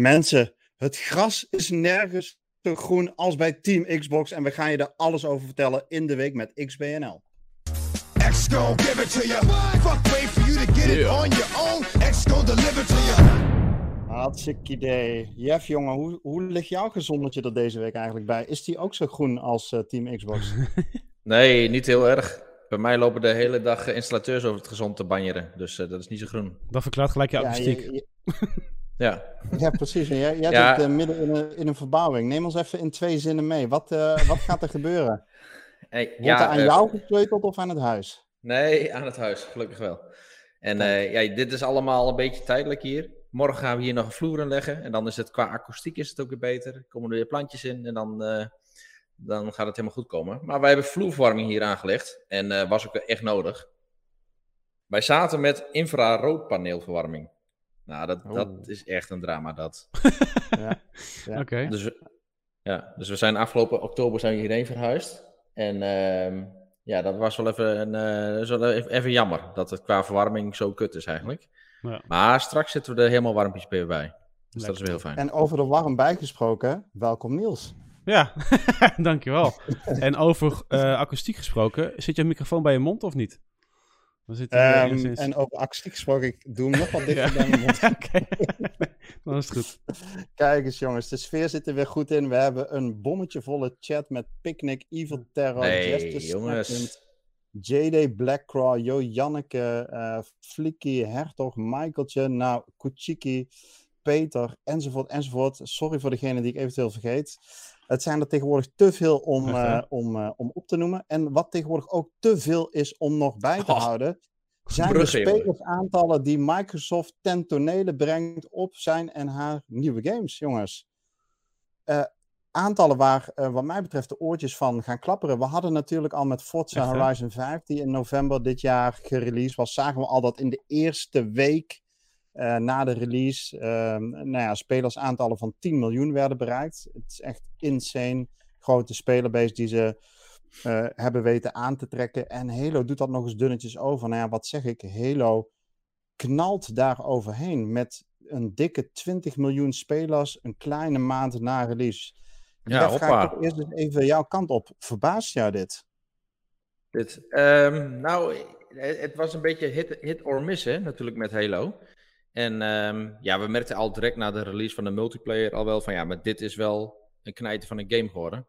Mensen, het gras is nergens zo groen als bij Team Xbox. En we gaan je daar alles over vertellen in de week met XBNL. X gon' give it to you. Fuck wait for you to get it on your own. X gon' deliver to you. Hartstikke idee. Jeff, jongen, hoe, hoe ligt jouw gezondetje er deze week eigenlijk bij? Is die ook zo groen als uh, Team Xbox? nee, niet heel erg. Bij mij lopen de hele dag installateurs over het gezond te banjeren. Dus uh, dat is niet zo groen. Dat verklaart gelijk je. Ja, ja. ja, precies. En jij, jij ja. zit uh, midden in een, in een verbouwing. Neem ons even in twee zinnen mee. Wat, uh, wat gaat er gebeuren? Hey, Wordt ja, er aan jou gesleuteld of aan het huis? Nee, aan het huis, gelukkig wel. En ja, dit is allemaal een beetje tijdelijk hier. Morgen gaan we hier nog een vloer in leggen. En dan is het qua akoestiek is het ook weer beter. Er komen er weer plantjes in en dan, dan gaat het helemaal goed komen. Maar wij hebben vloerverwarming hier aangelegd. En was ook echt nodig. Wij zaten met infraroodpaneelverwarming. Nou, dat, oh. dat is echt een drama, dat. ja, ja. Oké. Dus, ja, dus we zijn afgelopen oktober zijn we hierheen verhuisd. En uh, ja, dat was wel even, een, uh, even jammer. Dat het qua verwarming zo kut is eigenlijk. Ja. Maar straks zitten we er helemaal warmpjes bij. Dus dat is wel heel fijn. En over de warm bijgesproken, welkom Niels. Ja, dankjewel. en over uh, akoestiek gesproken, zit je microfoon bij je mond of niet? Um, En over akoestiek gesproken, ik doe hem nog wat dichter bij mijn mond. Oké, dan is goed. Kijk eens jongens, de sfeer zit er weer goed in. We hebben een bommetje volle chat met Picnic, Evil Terror, nee, jongens. JD Blackcraw, Jo Janneke, uh, Flicky, Hertog, Michaeltje, nou, Kuchiki, Peter, enzovoort, enzovoort. Sorry voor degene die ik eventueel vergeet. Het zijn er tegenwoordig te veel om, uh, om, uh, om op te noemen. En wat tegenwoordig ook te veel is om nog bij te oh, houden, zijn de spelersaantallen die Microsoft ten tonele brengt op zijn en haar nieuwe games, jongens. Uh, aantallen waar, wat mij betreft, de oortjes van gaan klapperen. We hadden natuurlijk al met Forza Echt, Horizon 5, die in november dit jaar gereleased was, zagen we al dat in de eerste week uh, na de release, uh, nou ja, spelersaantallen van 10 miljoen werden bereikt. Het is echt insane. Grote spelerbase die ze uh, hebben weten aan te trekken. En Halo doet dat nog eens dunnetjes over. Nou ja, wat zeg ik? Halo knalt daar overheen met een dikke 20 miljoen spelers een kleine maand na release. Ja, Jeff, ga ik eerst eens even jouw kant op. Verbaast jou dit? Dit? Um, nou, het was een beetje hit, hit or miss, hè, natuurlijk met Halo. En um, ja, we merkten al direct na de release van de multiplayer al wel van ja, maar dit is wel een knijter van een game geworden.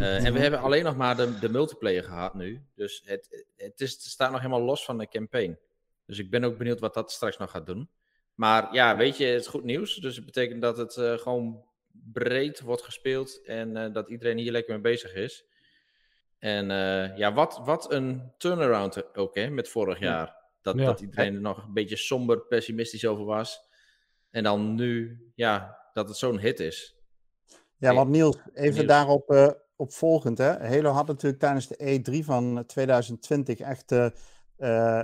Uh, en we hebben alleen nog maar de, de multiplayer gehad nu. Dus het, het, is, het staat nog helemaal los van de campaign. Dus ik ben ook benieuwd wat dat straks nog gaat doen. Maar ja, weet je, het is goed nieuws. Dus het betekent dat het uh, gewoon breed wordt gespeeld en uh, dat iedereen hier lekker mee bezig is. En ja, wat, wat een turnaround ook hè, met vorig jaar. Dat, ja. dat iedereen er nog een beetje somber, pessimistisch over was. En dan nu, ja, dat het zo'n hit is. Ja, want Niels, even Niels. daarop uh, opvolgend. Hè? Halo had natuurlijk tijdens de E3 van 2020 echt... Uh,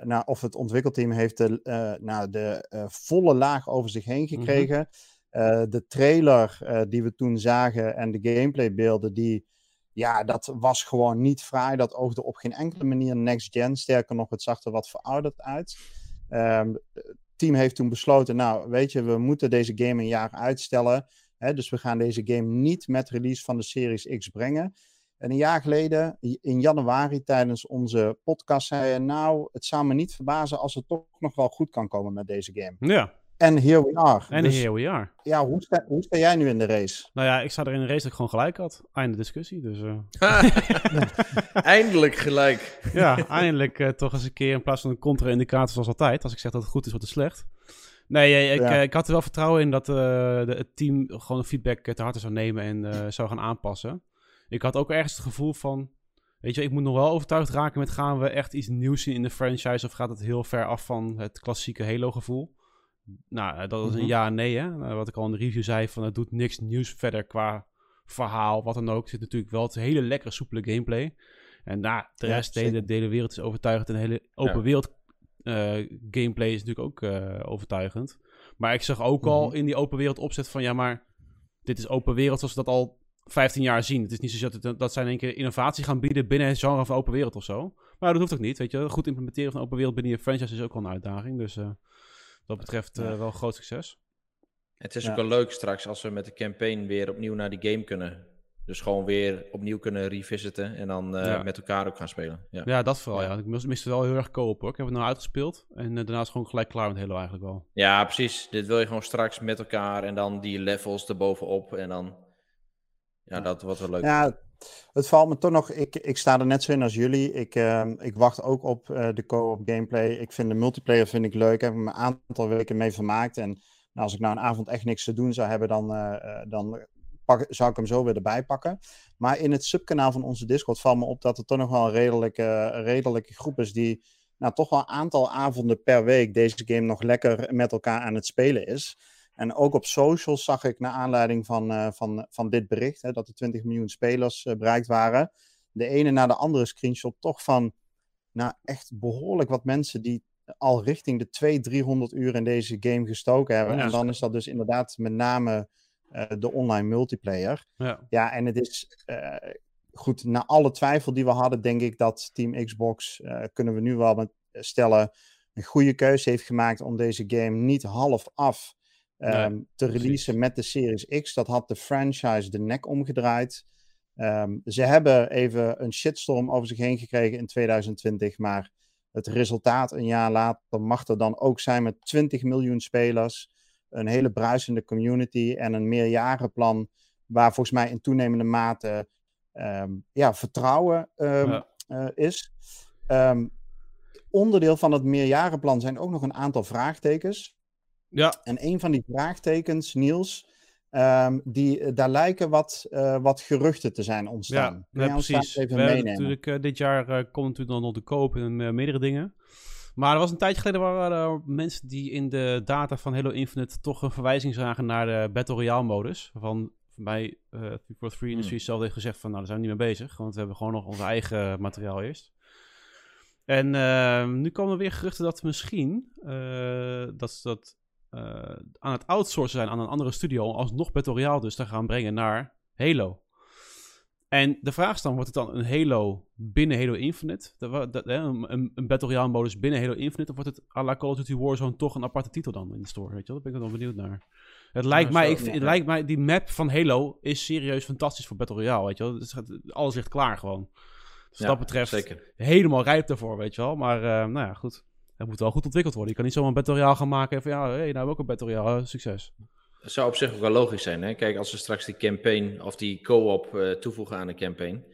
nou, of het ontwikkelteam heeft de, nou, de volle laag over zich heen gekregen. Mm -hmm. Uh, de trailer uh, die we toen zagen en de gameplaybeelden, die, ja, dat was gewoon niet fraai. Dat oogde op geen enkele manier next gen. Sterker nog, het zag er wat verouderd uit. Um, het team heeft toen besloten, nou, weet je, we moeten deze game een jaar uitstellen. Hè, dus we gaan deze game niet met release van de Series X brengen. En een jaar geleden, in januari, tijdens onze podcast, zei je, nou, het zou me niet verbazen als het toch nog wel goed kan komen met deze game. Ja, en here we are. En dus, here we are. Ja, hoe sta, hoe sta jij nu in de race? Nou ja, ik sta er in de race dat ik gewoon gelijk had. Einde discussie, dus... Uh... eindelijk gelijk. ja, eindelijk uh, toch eens een keer in plaats van een contra-indicator zoals altijd. Als ik zeg dat het goed is, wordt het slecht. Nee, ik, ja. uh, ik had er wel vertrouwen in dat de, het team gewoon de feedback te harte zou nemen en zou gaan aanpassen. Ik had ook ergens het gevoel van... Weet je, ik moet nog wel overtuigd raken met gaan we echt iets nieuws zien in de franchise... of gaat het heel ver af van het klassieke Halo-gevoel? Nou, dat is een mm -hmm. ja en nee, hè. Nou, wat ik al in de review zei, van het doet niks nieuws verder qua verhaal, wat dan ook. zit natuurlijk wel het hele lekkere, soepele gameplay. En nou, de rest, ja, de, hele, de hele wereld is overtuigend. En de hele open ja. wereld uh, gameplay is natuurlijk ook uh, overtuigend. Maar ik zag ook mm -hmm. al in die open wereld opzet van, ja, maar dit is open wereld zoals we dat al 15 jaar zien. Het is niet zo dat, het, dat zij in één keer innovatie gaan bieden binnen het genre van open wereld of zo. Maar dat hoeft ook niet, weet je. Goed implementeren van open wereld binnen je franchise is ook wel een uitdaging. Dus... Uh, dat betreft uh, wel groot succes. Het is ook wel leuk straks als we met de campaign weer opnieuw naar die game kunnen. Dus gewoon weer opnieuw kunnen revisiten en dan uh, met elkaar ook gaan spelen. Ja, ja dat vooral. Ja. Ik miste het wel heel erg kopen hoor. Ik heb het nou uitgespeeld en uh, daarna is gewoon gelijk klaar met Halo eigenlijk wel. Ja, precies. Dit wil je gewoon straks met elkaar en dan die levels erbovenop en dan... Ja, dat wordt wel leuk. Ja, het valt me toch nog. Ik, ik sta er net zo in als jullie. Ik, uh, ik wacht ook op uh, de co-op gameplay. Ik vind de multiplayer vind ik leuk. Ik heb me een aantal weken mee vermaakt. En nou, als ik nou een avond echt niks te doen zou hebben, dan, uh, dan pak, zou ik hem zo weer erbij pakken. Maar in het subkanaal van onze Discord valt me op dat er toch nog wel een redelijke, redelijke groep is die nou, toch wel een aantal avonden per week deze game nog lekker met elkaar aan het spelen is. En ook op socials zag ik, naar aanleiding van, uh, van, van dit bericht, hè, dat er 20 miljoen spelers uh, bereikt waren, de ene na de andere screenshot toch van, nou echt behoorlijk wat mensen die al richting de 200, 300 uur in deze game gestoken hebben. Ja, en dan is dat dus inderdaad met name uh, de online multiplayer. Ja, ja en het is goed, na alle twijfel die we hadden, denk ik dat Team Xbox, kunnen we nu wel stellen, een goede keuze heeft gemaakt om deze game niet half af um, te releasen met de Series X. Dat had de franchise de nek omgedraaid. Um, ze hebben even een shitstorm over zich heen gekregen in 2020, maar het resultaat een jaar later mag er dan ook zijn met 20 miljoen spelers, een hele bruisende community en een meerjarenplan waar volgens mij in toenemende mate um, ja, vertrouwen ja. Uh, is. onderdeel van het meerjarenplan zijn ook nog een aantal vraagtekens. Ja. En een van die vraagtekens, Niels, um, die, eh, daar lijken wat, uh, wat geruchten te zijn ontstaan. Ja, ja precies. Even We meenemen? Natuurlijk, uh, dit jaar uh, komt natuurlijk nog de koop en meerdere dingen. Maar er was een tijdje geleden waren er mensen die in de data van Halo Infinite toch een verwijzing zagen naar de Battle Royale modus. Van bij uh, 343 hmm. Industries zelf heeft gezegd van nou, daar zijn we niet mee bezig. Want we hebben gewoon nog ons eigen materiaal eerst. En uh, nu komen er weer geruchten dat misschien uh, dat, dat aan het outsourcen zijn aan een andere studio. Alsnog Battle Royale dus te gaan brengen naar Halo. En de vraag is dan, wordt het dan een Halo binnen Halo Infinite? Een, een Battle Royale modus binnen Halo Infinite? Of wordt het à la Call of Duty Warzone toch een aparte titel dan in de store? Weet je wel? Daar ben ik dan benieuwd naar. Het lijkt, mij, ik, het lijkt mij, die map van Halo is serieus fantastisch voor Battle Royale, weet je wel? Dus alles ligt klaar gewoon. Dus ja, dat betreft zeker. helemaal rijp daarvoor, weet je wel? Maar uh, nou ja, goed. Het moet wel goed ontwikkeld worden. Je kan niet zomaar een Battle Royale gaan maken en van ja, hey, nou ook een Battle Royale, succes. Dat zou op zich ook wel logisch zijn. Hè? Kijk, als we straks die campaign of die co-op uh, toevoegen aan de campaign,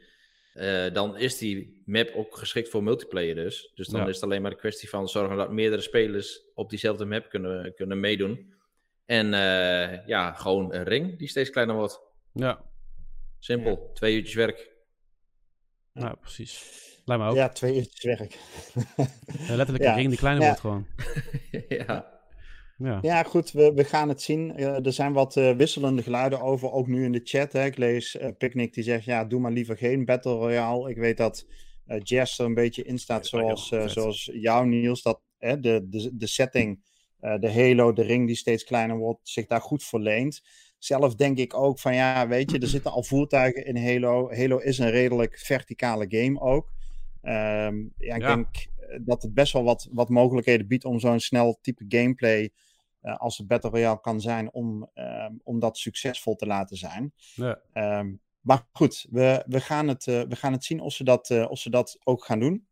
uh, dan is die map ook geschikt voor multiplayer dus. Dus dan ja. is het alleen maar een kwestie van zorgen dat meerdere spelers op diezelfde map kunnen, kunnen meedoen. En uh, ja, gewoon een ring die steeds kleiner wordt. Ja. Simpel. Ja. Twee uurtjes werk. Ja, precies. Lijkt me ook. Ja, twee uurtjes werk. ja, letterlijk een ring die kleiner wordt gewoon. ja. Ja. ja, goed, we, we gaan het zien. Uh, er zijn wat uh, wisselende geluiden over, ook nu in de chat. Hè. Ik lees uh, Picnic die zegt, ja, doe maar liever geen Battle Royale. Ik weet dat Jess er een beetje in staat, zoals, zoals jou Niels, dat de, de, de setting, de Halo, de ring die steeds kleiner wordt, zich daar goed verleent. Zelf denk ik ook van, ja, weet je, er zitten al voertuigen in Halo. Halo is een redelijk verticale game ook. Um, ja, ik ja. denk eh, dat het best wel wat, wat mogelijkheden biedt om zo'n snel type gameplay uh, als het Battle Royale kan zijn, om, um, om dat succesvol te laten zijn. Ja. Um, maar goed, we, we, gaan het, uh, we gaan het zien of ze dat, uh, of ze dat ook gaan doen.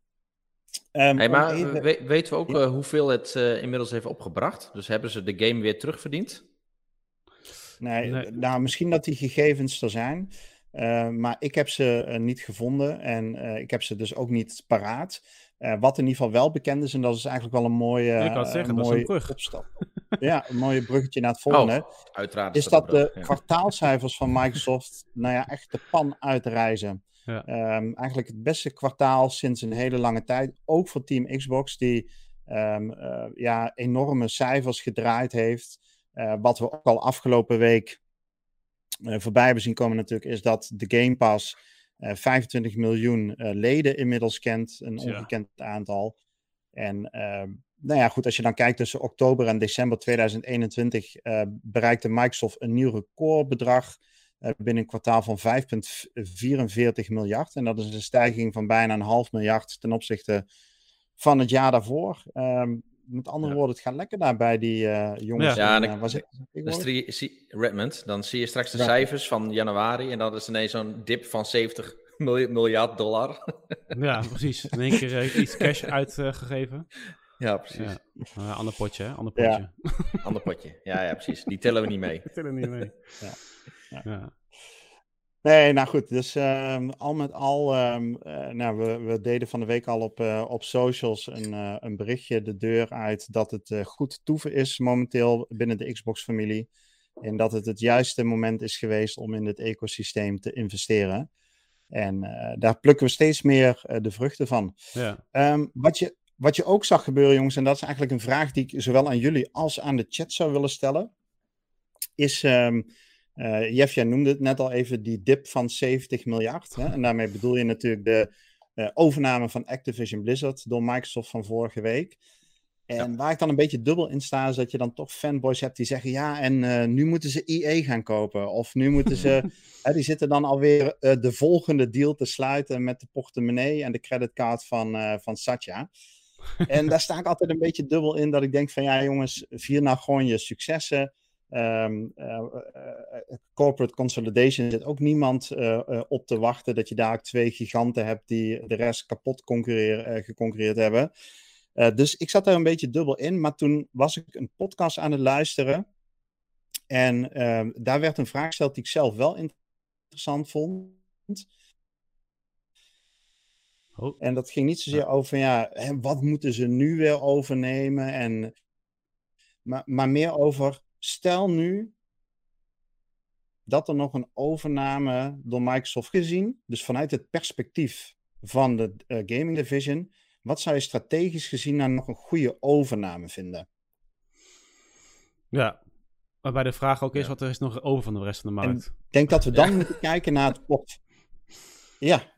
hey, maar even... we, weten we ook ja. hoeveel het inmiddels heeft opgebracht? Dus hebben ze de game weer terugverdiend? Nee, nee. nou misschien dat die gegevens er zijn. Uh, maar ik heb ze uh, niet gevonden en uh, ik heb ze dus ook niet paraat. wat in ieder geval wel bekend is, en dat is eigenlijk wel een mooie, ik had zeggen, een mooie brug. opstap. ja, een mooie bruggetje naar het volgende. Oh, uiteraard is, dat, dat de ja. kwartaalcijfers van Microsoft, nou ja, echt de pan uitreizen. Ja. Um, eigenlijk het beste kwartaal sinds een hele lange tijd. Ook voor Team Xbox, die um, ja, enorme cijfers gedraaid heeft. wat we ook al afgelopen week voorbij hebben zien komen natuurlijk, is dat de Game Pass uh, 25 miljoen uh, leden inmiddels kent. Een ongekend ja. aantal. En ehm, nou ja, goed, als je dan kijkt tussen oktober en december 2021 eh, bereikte Microsoft een nieuw recordbedrag binnen een kwartaal van 5,44 miljard. En dat is een stijging van bijna een half miljard ten opzichte van het jaar daarvoor. Um, met andere woorden, het gaat lekker daar bij die jongens. Ja, en, en was ik, Redmond, dan zie je straks de cijfers van januari en dan is ineens zo'n dip van 70 miljard dollar. ja, precies. In één keer iets cash uitgegeven. Ja, precies. Ja. ander potje, hè? Ander potje. Ja. ander potje. Ja, ja, precies. Die tellen we niet mee. Die tellen niet mee. ja. ja. Nee, nou goed. Dus um, al met al, um, uh, nou, we, we, deden van de week al op, uh, op socials een, uh, een berichtje de deur uit dat het goed toeven is momenteel binnen de Xbox-familie. En dat het het juiste moment is geweest om in het ecosysteem te investeren. En daar plukken we steeds meer de vruchten van. Ja. Um, wat, je, wat je ook zag gebeuren, jongens, en dat is eigenlijk een vraag die ik zowel aan jullie als aan de chat zou willen stellen, is. Uh, Jeff, jij noemde het net al even, die dip van 70 miljard. Hè? En daarmee bedoel je natuurlijk de uh, overname van Activision Blizzard door Microsoft van vorige week. En waar ik dan een beetje dubbel in sta, is dat je dan toch fanboys hebt die zeggen: ja, en uh, nu moeten ze EA gaan kopen. Of nu moeten ze. die zitten dan alweer de volgende deal te sluiten met de portemonnee en de creditcard van, van Satya. en daar sta ik altijd een beetje dubbel in, dat ik denk: van ja, jongens, vier nou gewoon je successen. Um, uh, uh, corporate consolidation zit ook niemand uh, op te wachten dat je daar twee giganten hebt die de rest kapot geconcurreerd hebben. dus ik zat daar een beetje dubbel in, maar toen was ik een podcast aan het luisteren. En ehm, daar werd een vraag gesteld die ik zelf wel interessant vond. Oh. En dat ging niet zozeer over, ja, hè, wat moeten ze nu weer overnemen? En, maar, maar meer over, Stel nu dat er nog een overname door Microsoft gezien, dus vanuit het perspectief van de uh, gaming division, wat zou je strategisch gezien nou nog een goede overname vinden? Ja, waarbij de vraag ook is, wat er is nog over van de rest van de markt? Ik denk dat we dan moeten kijken naar het port. Ja,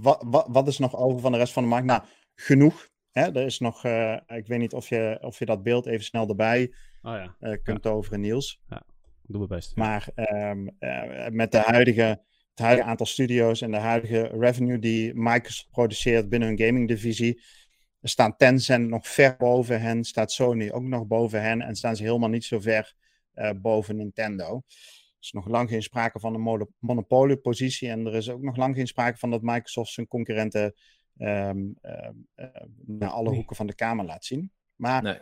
wat, wat, wat, is nog over van de rest van de markt? Nou, genoeg. Hè? Er is nog, uh, ik weet niet of je, of je dat beeld even snel erbij oh, ja. uh, kunt ja. toveren, Niels. Ja, doe mijn best. Maar um, uh, met de huidige, het huidige aantal studio's en de huidige revenue die Microsoft produceert binnen hun gaming divisie, staan Tencent nog ver boven hen, staat Sony ook nog boven hen en staan ze helemaal niet zo ver boven Nintendo. Er is nog lang geen sprake van een monopoliepositie en er is ook nog lang geen sprake van dat Microsoft zijn concurrenten um, uh, uh, naar alle hoeken van de kamer laat zien. Maar nee.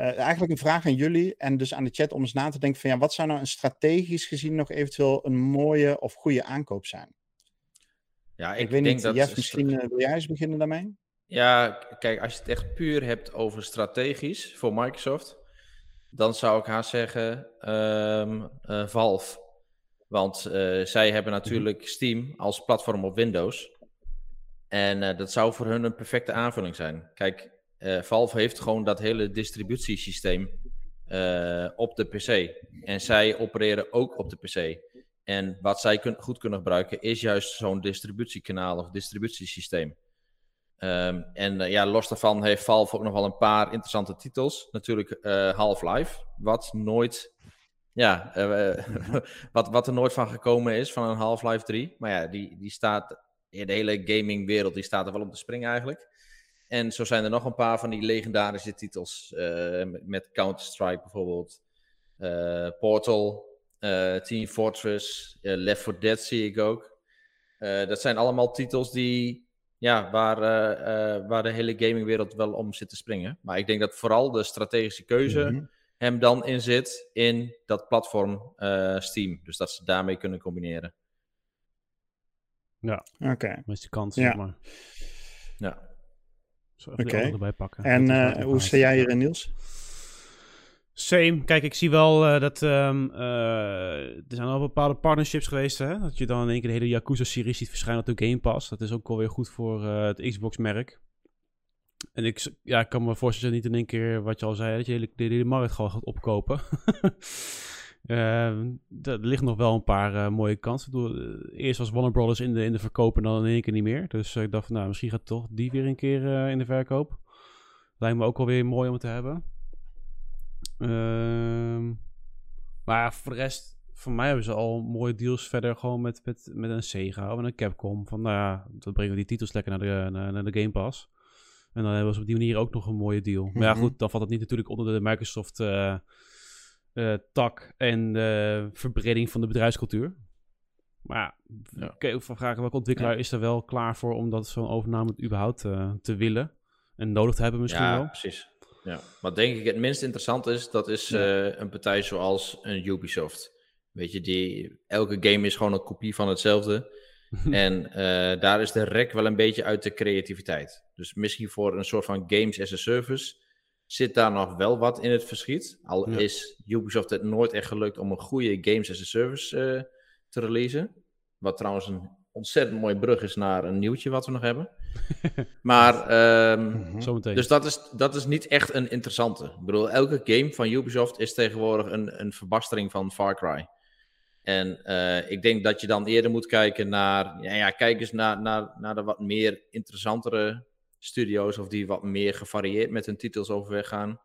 Uh, eigenlijk een vraag aan jullie en dus aan de chat om eens na te denken van ja, wat zou nou een strategisch gezien nog eventueel een mooie of goede aankoop zijn? Ja, ik, ik weet denk niet, dat... Jeff, misschien wil jij eens beginnen daarmee? Ja, kijk, als je het echt puur hebt over strategisch voor Microsoft, dan zou ik haar zeggen um, Valve. Want zij hebben natuurlijk Steam als platform op Windows. En dat zou voor hun een perfecte aanvulling zijn. Kijk, uh, Valve heeft gewoon dat hele distributiesysteem uh, op de PC. En zij opereren ook op de PC. En wat zij goed kunnen gebruiken is juist zo'n distributiekanaal of distributiesysteem. Um, en ja, los daarvan heeft Valve ook nog wel een paar interessante titels. Natuurlijk Half-Life, wat nooit ja, wat, wat er nooit van gekomen is van een Half-Life 3. Maar ja, die, die staat de hele gamingwereld die staat er wel om te springen eigenlijk. En zo zijn er nog een paar van die legendarische titels. Uh, met Counter-Strike bijvoorbeeld. Uh, Portal, uh, Team Fortress, Left 4 Dead zie ik ook. dat zijn allemaal titels die, ja, waar, waar de hele gamingwereld wel om zit te springen. Maar ik denk dat vooral de strategische keuze mm -hmm. hem dan in zit in dat platform Steam. Dus dat ze daarmee kunnen combineren. Ja. Oké. Okay. Meeste kans, ja. zeg maar. Ja. Oké. Okay. erbij pakken. En uh, hoe sta jij hier, Niels? Same. Kijk, ik zie wel uh, dat um, uh, er zijn al bepaalde partnerships geweest. Hè? Dat je dan in één keer de hele Yakuza-serie ziet verschijnen op de Game Pass. Dat is ook wel weer goed voor het Xbox-merk. En ik, ja, ik kan me voorstellen niet in één keer, wat je al zei, dat je de hele, de hele markt gewoon gaat opkopen. Uh, er ligt nog wel een paar uh, mooie kansen. Door, eerst was Warner Brothers in de, in de verkoop en dan in één keer niet meer. Dus ik dacht, nou, misschien gaat toch die weer een keer uh, in de verkoop. Lijkt me ook wel weer mooi om het te hebben. Ehm, maar voor de rest, voor mij hebben ze al mooie deals verder gewoon met, met, met een Sega of een Capcom. Van nou ja, dan brengen we die titels lekker naar de, naar, naar de Game Pass. En dan hebben ze op die manier ook nog een mooie deal. Maar ja, Mhm. goed, dan valt het niet natuurlijk onder de Microsoft eh, eh, tak en de verbreding van de bedrijfscultuur. Maar ja, Ja. kun je ook van vragen welke ontwikkelaar is er wel klaar voor om dat zo'n overname überhaupt eh, te willen en nodig te hebben misschien ja, wel. precies. Ja. Wat denk ik het minst interessant is, dat is eh, een partij zoals een Ubisoft. Weet je, die, elke game is gewoon een kopie van hetzelfde. en eh, daar is de rek wel een beetje uit de creativiteit. Dus misschien voor een soort van games as a service zit daar nog wel wat in het verschiet. Al Ja. is Ubisoft het nooit echt gelukt om een goede games as a service eh, te releasen. Wat trouwens een ontzettend mooie brug is naar een nieuwtje wat we nog hebben. maar ehm, Mhm. Zometeen. dus dat is, dat is niet echt een interessante. Ik bedoel, elke game van Ubisoft is tegenwoordig een, een verbastering van Far Cry. En eh, ik denk dat je dan eerder moet kijken naar... Ja, ja, kijk eens naar, naar, naar de wat meer interessantere studio's... of die wat meer gevarieerd met hun titels overweg gaan.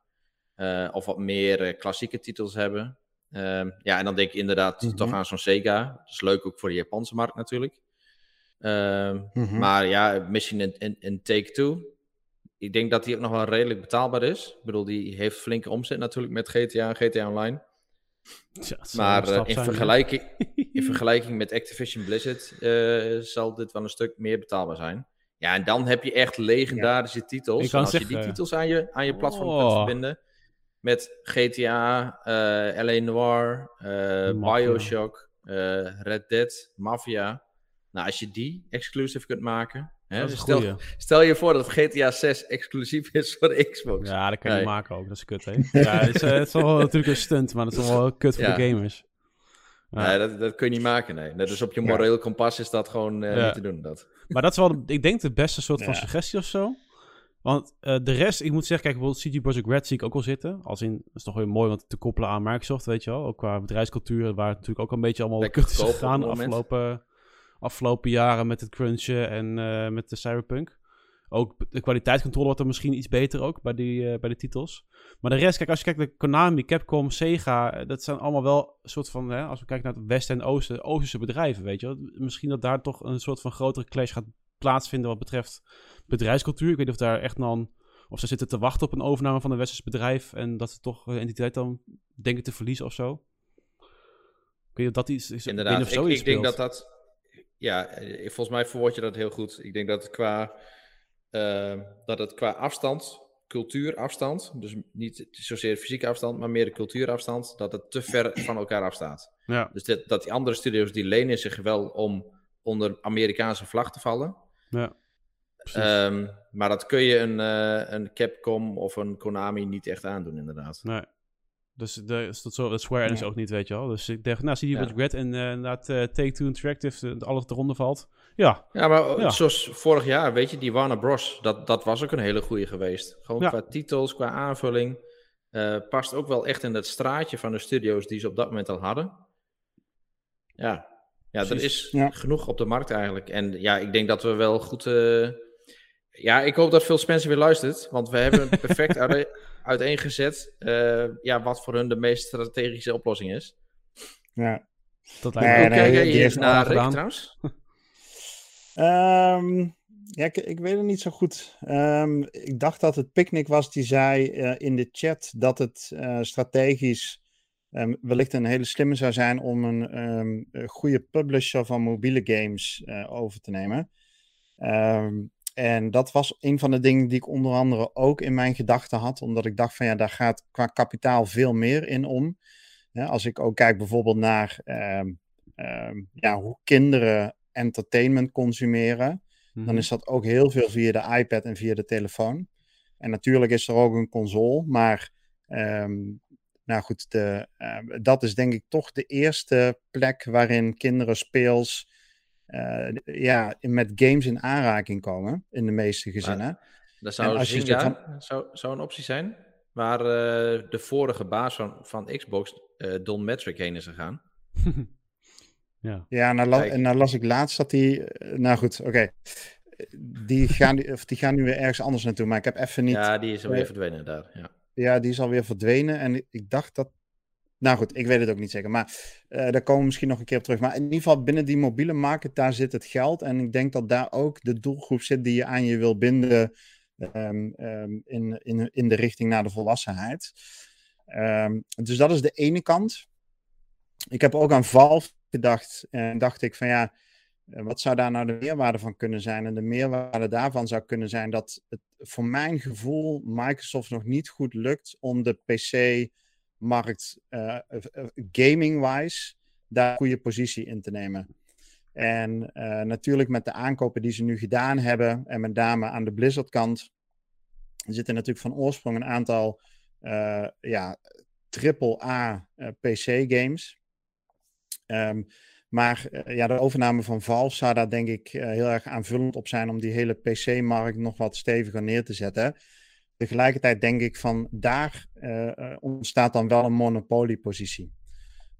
Eh, of wat meer eh, klassieke titels hebben. Ehm, ja, en dan denk ik inderdaad Mhm. toch aan zo'n Sega. Dat is leuk ook voor de Japanse markt natuurlijk. Ehm, Mhm. Maar ja, misschien een, een, een Take-Two. Ik denk dat die ook nog wel redelijk betaalbaar is. Ik bedoel, die heeft flinke omzet natuurlijk met GTA en GTA Online. Ja, Maar eh, in, vergelijking, in vergelijking met Activision Blizzard zal dit wel een stuk meer betaalbaar zijn. Ja, en dan heb je echt legendarische titels. Ik kan En als je die titels aan je, aan je platform Oh. kunt verbinden. Met GTA, eh LA Noir, eh. Bioshock, eh, Red Dead, Mafia. Nou, als je die exclusive kunt maken. Hè, Dat is een stel, stel je voor dat GTA 6 exclusief is voor de Xbox. Ja, dat kan je Nee. maken ook. Dat is kut, hè? Ja, het is, eh, het is wel natuurlijk een stunt, maar dat is wel kut voor Ja. de gamers. Ja. Nee, dat, dat kun je niet maken, nee. Net als op je Ja. moreel kompas is dat gewoon eh, Ja. niet te doen. Dat. Maar dat is wel, ik denk, de beste soort van suggestie of zo. Want eh, de rest, ik moet zeggen, kijk, bijvoorbeeld CD Projekt Red zie ik ook wel zitten. Als in, dat is toch weer mooi want te koppelen aan Microsoft, weet je wel. Ook qua bedrijfscultuur, waar het natuurlijk ook een beetje allemaal kut is gegaan de afgelopen, afgelopen jaren met het crunchen en eh, met de Cyberpunk. Ook de kwaliteitscontrole wordt er misschien iets beter ook bij die, eh, bij de titels. Maar de rest, kijk, als je kijkt naar Konami, Capcom, Sega, eh, dat zijn allemaal wel een soort van, hè, als we kijken naar het Westen en Oosten, Oosterse bedrijven, weet je wel. Misschien dat daar toch een soort van grotere clash gaat plaatsvinden wat betreft bedrijfscultuur. Ik weet niet of daar echt dan, of ze zitten te wachten op een overname van een Westers bedrijf en dat ze toch een entiteit dan denken te verliezen of zo. Ik weet niet of dat iets is. Inderdaad, ik, ik denk dat dat... Ja, eh, volgens mij verwoord je dat heel goed. Ik denk dat het qua, eh, dat het qua afstand, cultuurafstand, dus niet zozeer fysieke afstand, maar meer de cultuurafstand, dat het te ver van elkaar afstaat. Ja, Dus dit, dat die andere studios, die lenen zich wel om onder Amerikaanse vlag te vallen. ja. Ehm, maar dat kun je een, eh, een Capcom of een Konami niet echt aandoen, inderdaad. Nee. Dus de, is dat zo, dat Square Enix Ja. ook niet, weet je wel. Dus ik dacht, nou, zie je Ja. wat Red en eh inderdaad eh, Take-Two Interactive, eh, alles eronder valt. Ja, Ja, maar Ja. zoals vorig jaar, weet je, die Warner Bros. Dat, dat was ook een hele goede geweest. Gewoon Ja. qua titels, qua aanvulling. eh, past ook wel echt in dat straatje van de studio's die ze op dat moment al hadden. Ja, ja er is Ja. genoeg op de markt eigenlijk. En ja, ik denk dat we wel goed... eh, Ja, ik hoop dat Phil Spencer weer luistert. Want we hebben perfect uite- uiteengezet eh, ja, wat voor hun de meest strategische oplossing is. Ja. Nee, Hoe ook. nee, kijk die heeft naar Rick gedaan. trouwens? Ehm, ja, ik, ik weet het niet zo goed. Ehm, ik dacht dat het Picnic was die zei eh, in de chat dat het eh, strategisch ehm, wellicht een hele slimme zou zijn om een goede publisher van mobiele games eh, over te nemen. En dat was een van de dingen die ik onder andere ook in mijn gedachten had, omdat ik dacht van ja, daar gaat qua kapitaal veel meer in om. Als ik ook kijk bijvoorbeeld naar ja, hoe kinderen entertainment consumeren, Mhm. dan is dat ook heel veel via de iPad en via de telefoon. En natuurlijk is er ook een console, maar ehm, nou goed, de, ehm, dat is denk ik toch de eerste plek waarin kinderen speels eh, ja, met games in aanraking komen, in de meeste gezinnen. Dat zou als je Zynga zegt zou, zou een optie zijn. Waar eh, de vorige baas van, van Xbox, eh, Don Metric, heen is gegaan. ja. Ja, la- Kijk. en nou las ik laatst dat die. eh, Nou goed, oké. Die, gaan, nu- of die gaan nu weer ergens anders naartoe. Maar ik heb even niet. Ja, Ja, die is alweer eh, verdwenen daar. Ja. die is alweer verdwenen. En ik- ik dacht dat. Nou goed, ik weet het ook niet zeker. Maar eh, daar komen we misschien nog een keer op terug. Maar in ieder geval binnen die mobiele markt, daar zit het geld. En ik denk dat daar ook de doelgroep zit die je aan je wil binden. ehm, ehm, in, in, in de richting naar de volwassenheid. Ehm, dus dat is de ene kant. Ik heb ook aan Valve gedacht en dacht ik van ja, eh, wat zou daar nou de meerwaarde van kunnen zijn? En de meerwaarde daarvan zou kunnen zijn dat het voor mijn gevoel Microsoft nog niet goed lukt om de PC-markt uh, gaming-wise daar een goede positie in te nemen. En natuurlijk met de aankopen die ze nu gedaan hebben, en met name aan de Blizzard-kant, zitten natuurlijk van oorsprong een aantal uh, ja, triple-A uh, PC-games. Um, maar uh, ja, de overname van Valve zou daar denk ik heel erg aanvullend op zijn om die hele PC-markt nog wat steviger neer te zetten. Tegelijkertijd denk ik van daar ontstaat dan wel een monopoliepositie.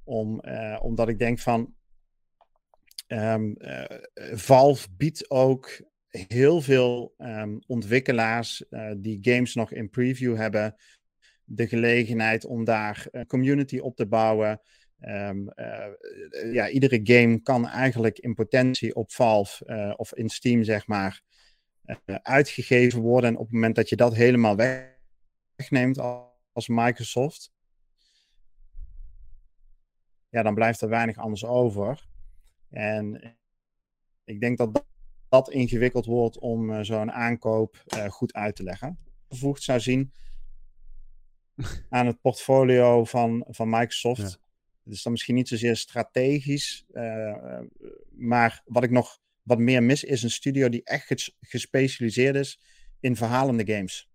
Om, omdat ik denk van uh, Valve biedt ook heel veel um, ontwikkelaars die games nog in preview hebben, de gelegenheid om daar een community op te bouwen. Um, uh, ja, iedere game kan eigenlijk in potentie op Valve of in Steam, zeg maar, uitgegeven worden. En op het moment dat je dat helemaal wegneemt als Microsoft, ja, dan blijft er weinig anders over. En ik denk dat dat ingewikkeld wordt om zo'n aankoop goed uit te leggen. Gevoegd zou zien aan het portfolio van, van Microsoft. Ja. Het is dan misschien niet zozeer strategisch, uh, maar wat ik nog wat meer mis is een studio die echt ges gespecialiseerd is in verhalende games.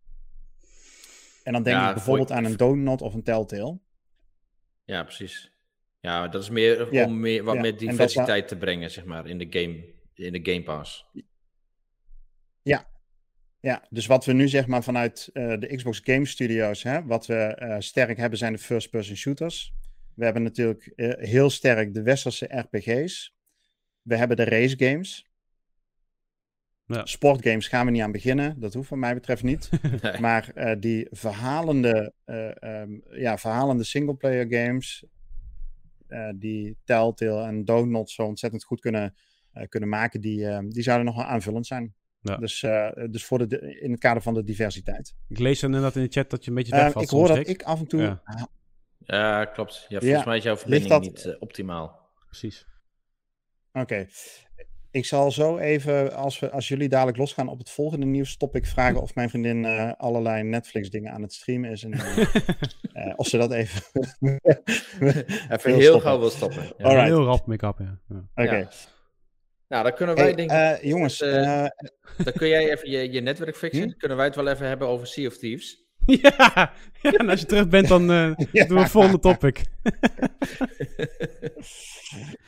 En dan denk ja, ik bijvoorbeeld voor... aan een Donut of een Telltale. Ja, precies. Ja, dat is meer ja, om meer, wat ja. meer diversiteit te brengen, zeg maar, in de game, in de Game Pass. Ja. Ja, dus wat we nu zeg maar vanuit uh, de Xbox Game Studios, hè, wat we uh, sterk hebben zijn de first-person shooters. We hebben natuurlijk uh, heel sterk de westerse RPG's. We hebben de race games. Ja. Sportgames gaan we niet aan beginnen. Dat hoeft wat mij betreft niet. nee. Maar die verhalende, um, ja, verhalende singleplayer games, uh, die Telltale en Donut zo ontzettend goed kunnen, uh, kunnen maken, die, uh, die zouden nog wel aanvullend zijn. Ja. Dus, dus voor de, in het kader van de diversiteit. Ik lees dan inderdaad in de chat dat je een beetje wegvalt. ik hoor dat ik af en toe... Ja, ja klopt. Ja, volgens ja. mij is jouw verbinding dat... niet optimaal. Precies. Oké. Okay. Ik zal zo even, als, we, als jullie dadelijk losgaan op het volgende nieuws, stop ik vragen of mijn vriendin uh, allerlei Netflix-dingen aan het streamen is. En, uh, of ze dat even. even heel gauw wil stoppen. Ja. Heel rap make-up, ja. ja. Oké. Okay. Nou, dan kunnen wij hey, denk ik... Uh, jongens... dan kun jij even je, je netwerk fixen. Hm? Kunnen wij het wel even hebben over Sea of Thieves. Ja, ja en als je terug bent, dan ja. doen we het volgende topic.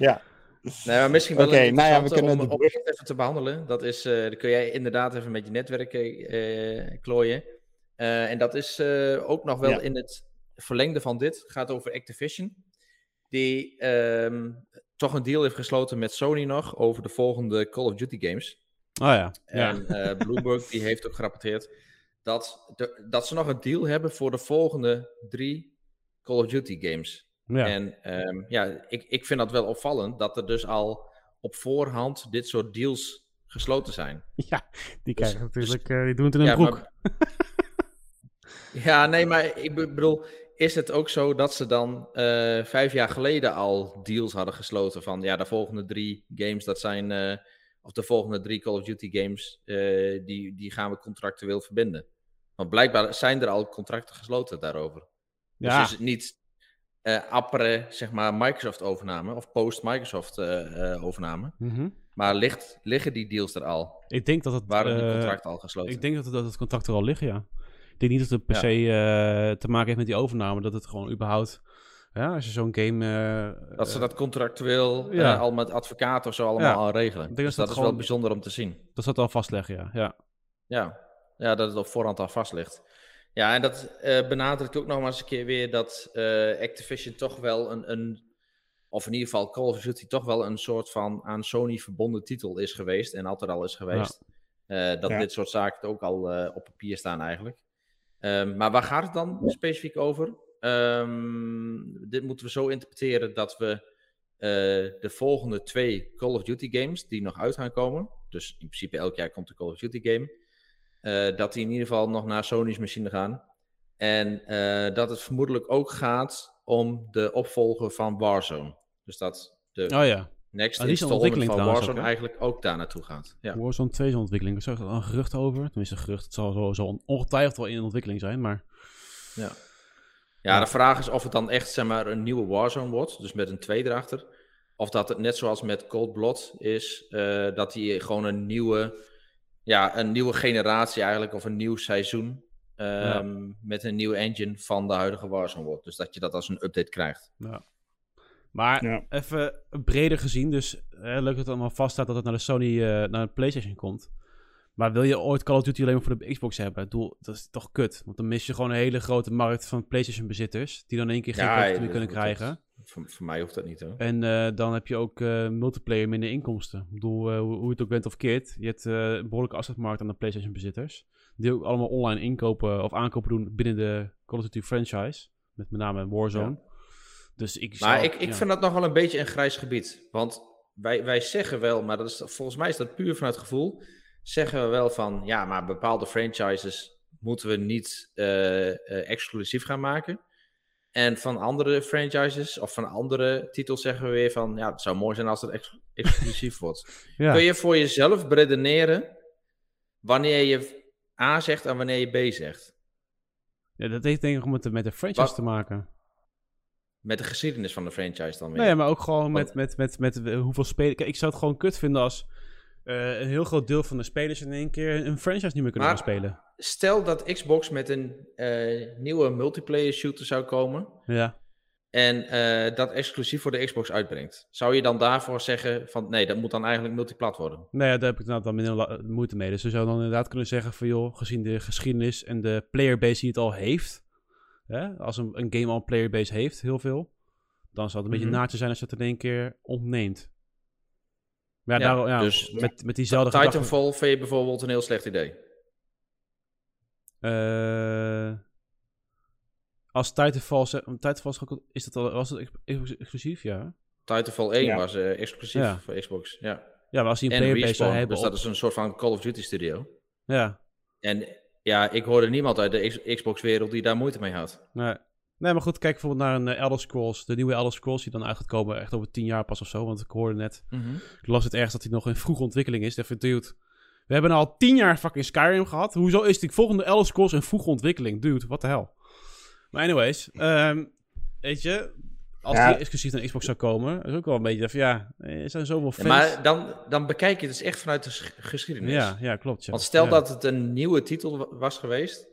ja. Nee, maar misschien wel okay, nou ja, we kunnen om, om even te behandelen. Dat is, uh, dan kun jij inderdaad even met je netwerk uh, klooien. Uh, en dat is ook nog wel ja. in het verlengde van dit. Het gaat over Activision. Die um, toch een deal heeft gesloten met Sony nog over de volgende Call of Duty games. Oh ja. En ja. Bloomberg die heeft ook gerapporteerd dat, de, dat ze nog een deal hebben voor de volgende drie Call of Duty games. Ja. En um, ja, ik, ik vind dat wel opvallend dat er dus al op voorhand dit soort deals gesloten zijn. Ja, die krijgen dus, natuurlijk, dus, uh, die doen het in een ja, broek. Maar, ja, nee, maar ik bedoel, is het ook zo dat ze dan uh, vijf jaar geleden al deals hadden gesloten van, ja, de volgende drie games, dat zijn, uh, of de volgende drie Call of Duty games, die, die gaan we contractueel verbinden. Want blijkbaar zijn er al contracten gesloten daarover. Dus is het niet uh, appere, zeg maar, Microsoft-overname of post-Microsoft-overname. Uh, mm -hmm. Maar ligt, liggen die deals er al? Ik denk dat het... Waren die contracten al gesloten? Ik denk dat het, dat het contract er al liggen, ja. Ik denk niet dat het per se te maken heeft met die overname. Dat het gewoon überhaupt... Ja, als je zo'n game... dat ze dat contractueel ja. al met advocaten of zo allemaal al regelen. Dus dat, dat is wel bijzonder om te zien. Dat ze het al vastleggen, ja. Ja, ja. Ja dat het op voorhand al vast ligt. Ja, en dat uh, benadrukt ook nog maar eens een keer weer dat uh, Activision toch wel een, een, of in ieder geval Call of Duty toch wel een soort van aan Sony verbonden titel is geweest en altijd al is geweest. Ja. Uh, dat ja. dit soort zaken ook al op papier staan eigenlijk. Um, maar waar gaat het dan specifiek over? Um, dit moeten we zo interpreteren dat we de volgende twee Call of Duty games die nog uit gaan komen, dus in principe elk jaar komt de Call of Duty game, dat die in ieder geval nog naar Sony's machine gaan. En dat het vermoedelijk ook gaat om de opvolger van Warzone. Dus dat de oh, ja. next ah, installment van Warzone eigenlijk ook daar naartoe gaat. Ja. Warzone 2 is ontwikkeling. Er is er een gerucht over. Tenminste, een gerucht. Het zal zo, zo ongetwijfeld wel in ontwikkeling zijn, maar... Ja. Ja, de vraag is of het dan echt zeg maar, een nieuwe Warzone wordt, dus met een 2 erachter. Of dat het net zoals met Cold Blood is, uh, dat die gewoon een nieuwe, ja, een nieuwe generatie eigenlijk, of een nieuw seizoen um, ja. met een nieuwe engine van de huidige Warzone wordt. Dus dat je dat als een update krijgt. Ja. Maar ja. even breder gezien, dus hè, leuk dat het allemaal vaststaat dat het naar de Sony, uh, naar de PlayStation komt. Maar wil je ooit Call of Duty alleen maar voor de Xbox hebben? Doel, dat is toch kut. Want dan mis je gewoon een hele grote markt van PlayStation bezitters. Die dan in één keer geen ja, Call of Duty kunnen krijgen. Voor, voor, mij hoeft dat niet hoor. En uh, dan heb je ook uh, multiplayer minder inkomsten. Ik bedoel, uh, hoe, hoe, het ook bent of keert. Je hebt een behoorlijke afzetmarkt aan de PlayStation bezitters. Die ook allemaal online inkopen of aankopen doen binnen de Call of Duty franchise. Met met name Warzone. Ja. Dus ik maar ik, ik ja. vind dat nog wel een beetje een grijs gebied. Want wij, wij zeggen wel, maar dat is, volgens mij is dat puur vanuit gevoel zeggen we wel van ja, maar bepaalde franchises moeten we niet exclusief gaan maken. En van andere franchises of van andere titels zeggen we weer van ja, het zou mooi zijn als het ex exclusief wordt. ja. Kun je voor jezelf redeneren wanneer je A zegt en wanneer je B zegt? Ja, dat heeft denk ik met de, met de franchise Wat, te maken. Met de geschiedenis van de franchise dan weer. Nee, maar ook gewoon met, met, met, met, met hoeveel spelen. ik zou het gewoon kut vinden als uh, een heel groot deel van de spelers in één keer een franchise niet meer kunnen maar, gaan spelen. Stel dat Xbox met een uh, nieuwe multiplayer shooter zou komen. Ja. En uh, dat exclusief voor de Xbox uitbrengt. Zou je dan daarvoor zeggen van nee, dat moet dan eigenlijk multiplat worden? Nee, ja, daar heb ik nou dan minder moeite mee. Dus we zouden dan inderdaad kunnen zeggen van joh, gezien de geschiedenis en de playerbase die het al heeft. Hè, als een, een game al een playerbase heeft, heel veel. Dan zou het een mm -hmm. beetje mhm. naadje zijn als je het in één keer ontneemt. Maar ja, ja, ja dus met, met diezelfde Titanfall gedachte... vind je bijvoorbeeld een heel slecht idee? Uh, als Titanfall... Titanfall is dat al, was het exclusief? Ja. Titanfall 1 ja. was uh, exclusief ja. voor Xbox, ja. Ja, maar als hij een playerbase zou hebben... Dus dat is een soort van Call of Duty studio. Ja. En ja, ik hoorde niemand uit de Xbox-wereld die daar moeite mee had. Nee. Nee, maar goed, kijk bijvoorbeeld naar een uh, Elder Scrolls. De nieuwe Elder Scrolls die dan uit gaat komen echt over tien jaar pas of zo. Want ik hoorde net, mm -hmm. ik las het ergens dat hij nog in vroege ontwikkeling is. Even dude, we hebben al tien jaar fucking Skyrim gehad. Hoezo is die volgende Elder Scrolls in vroege ontwikkeling? Dude, wat de hel. Maar anyways, um, weet je, als ja. die exclusief naar Xbox zou komen, is ook wel een beetje van ja, er zijn zoveel fans. Ja, maar dan, dan bekijk je het dus echt vanuit de geschiedenis. Ja, ja klopt. Ja. Want stel ja. dat het een nieuwe titel was geweest,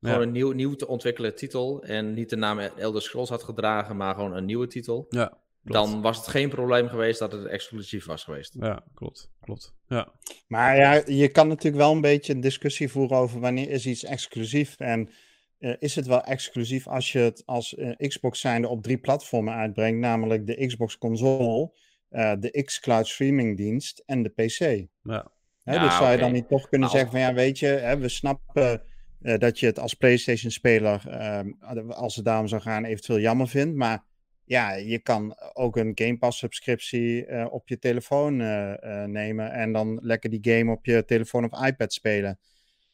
gewoon een nieuw, nieuw te ontwikkelen titel. En niet de naam Elder Scrolls had gedragen, maar gewoon een nieuwe titel. Ja, dan was het geen probleem geweest dat het exclusief was geweest. Ja, klopt. klopt. Ja. Maar ja, je kan natuurlijk wel een beetje een discussie voeren over wanneer is iets exclusief. En uh, is het wel exclusief als je het als uh, Xbox zijnde op drie platformen uitbrengt, namelijk de Xbox console, uh, de Xcloud streaming dienst en de PC. Ja. Hè, ja, dus zou okay. je dan niet toch kunnen nou, zeggen van ja, weet je, hè, we snappen uh, dat je het als PlayStation-speler, uh, als het daarom zou gaan, eventueel jammer vindt. Maar ja, je kan ook een Game Pass-subscriptie uh, op je telefoon uh, nemen en dan lekker die game op je telefoon of iPad spelen.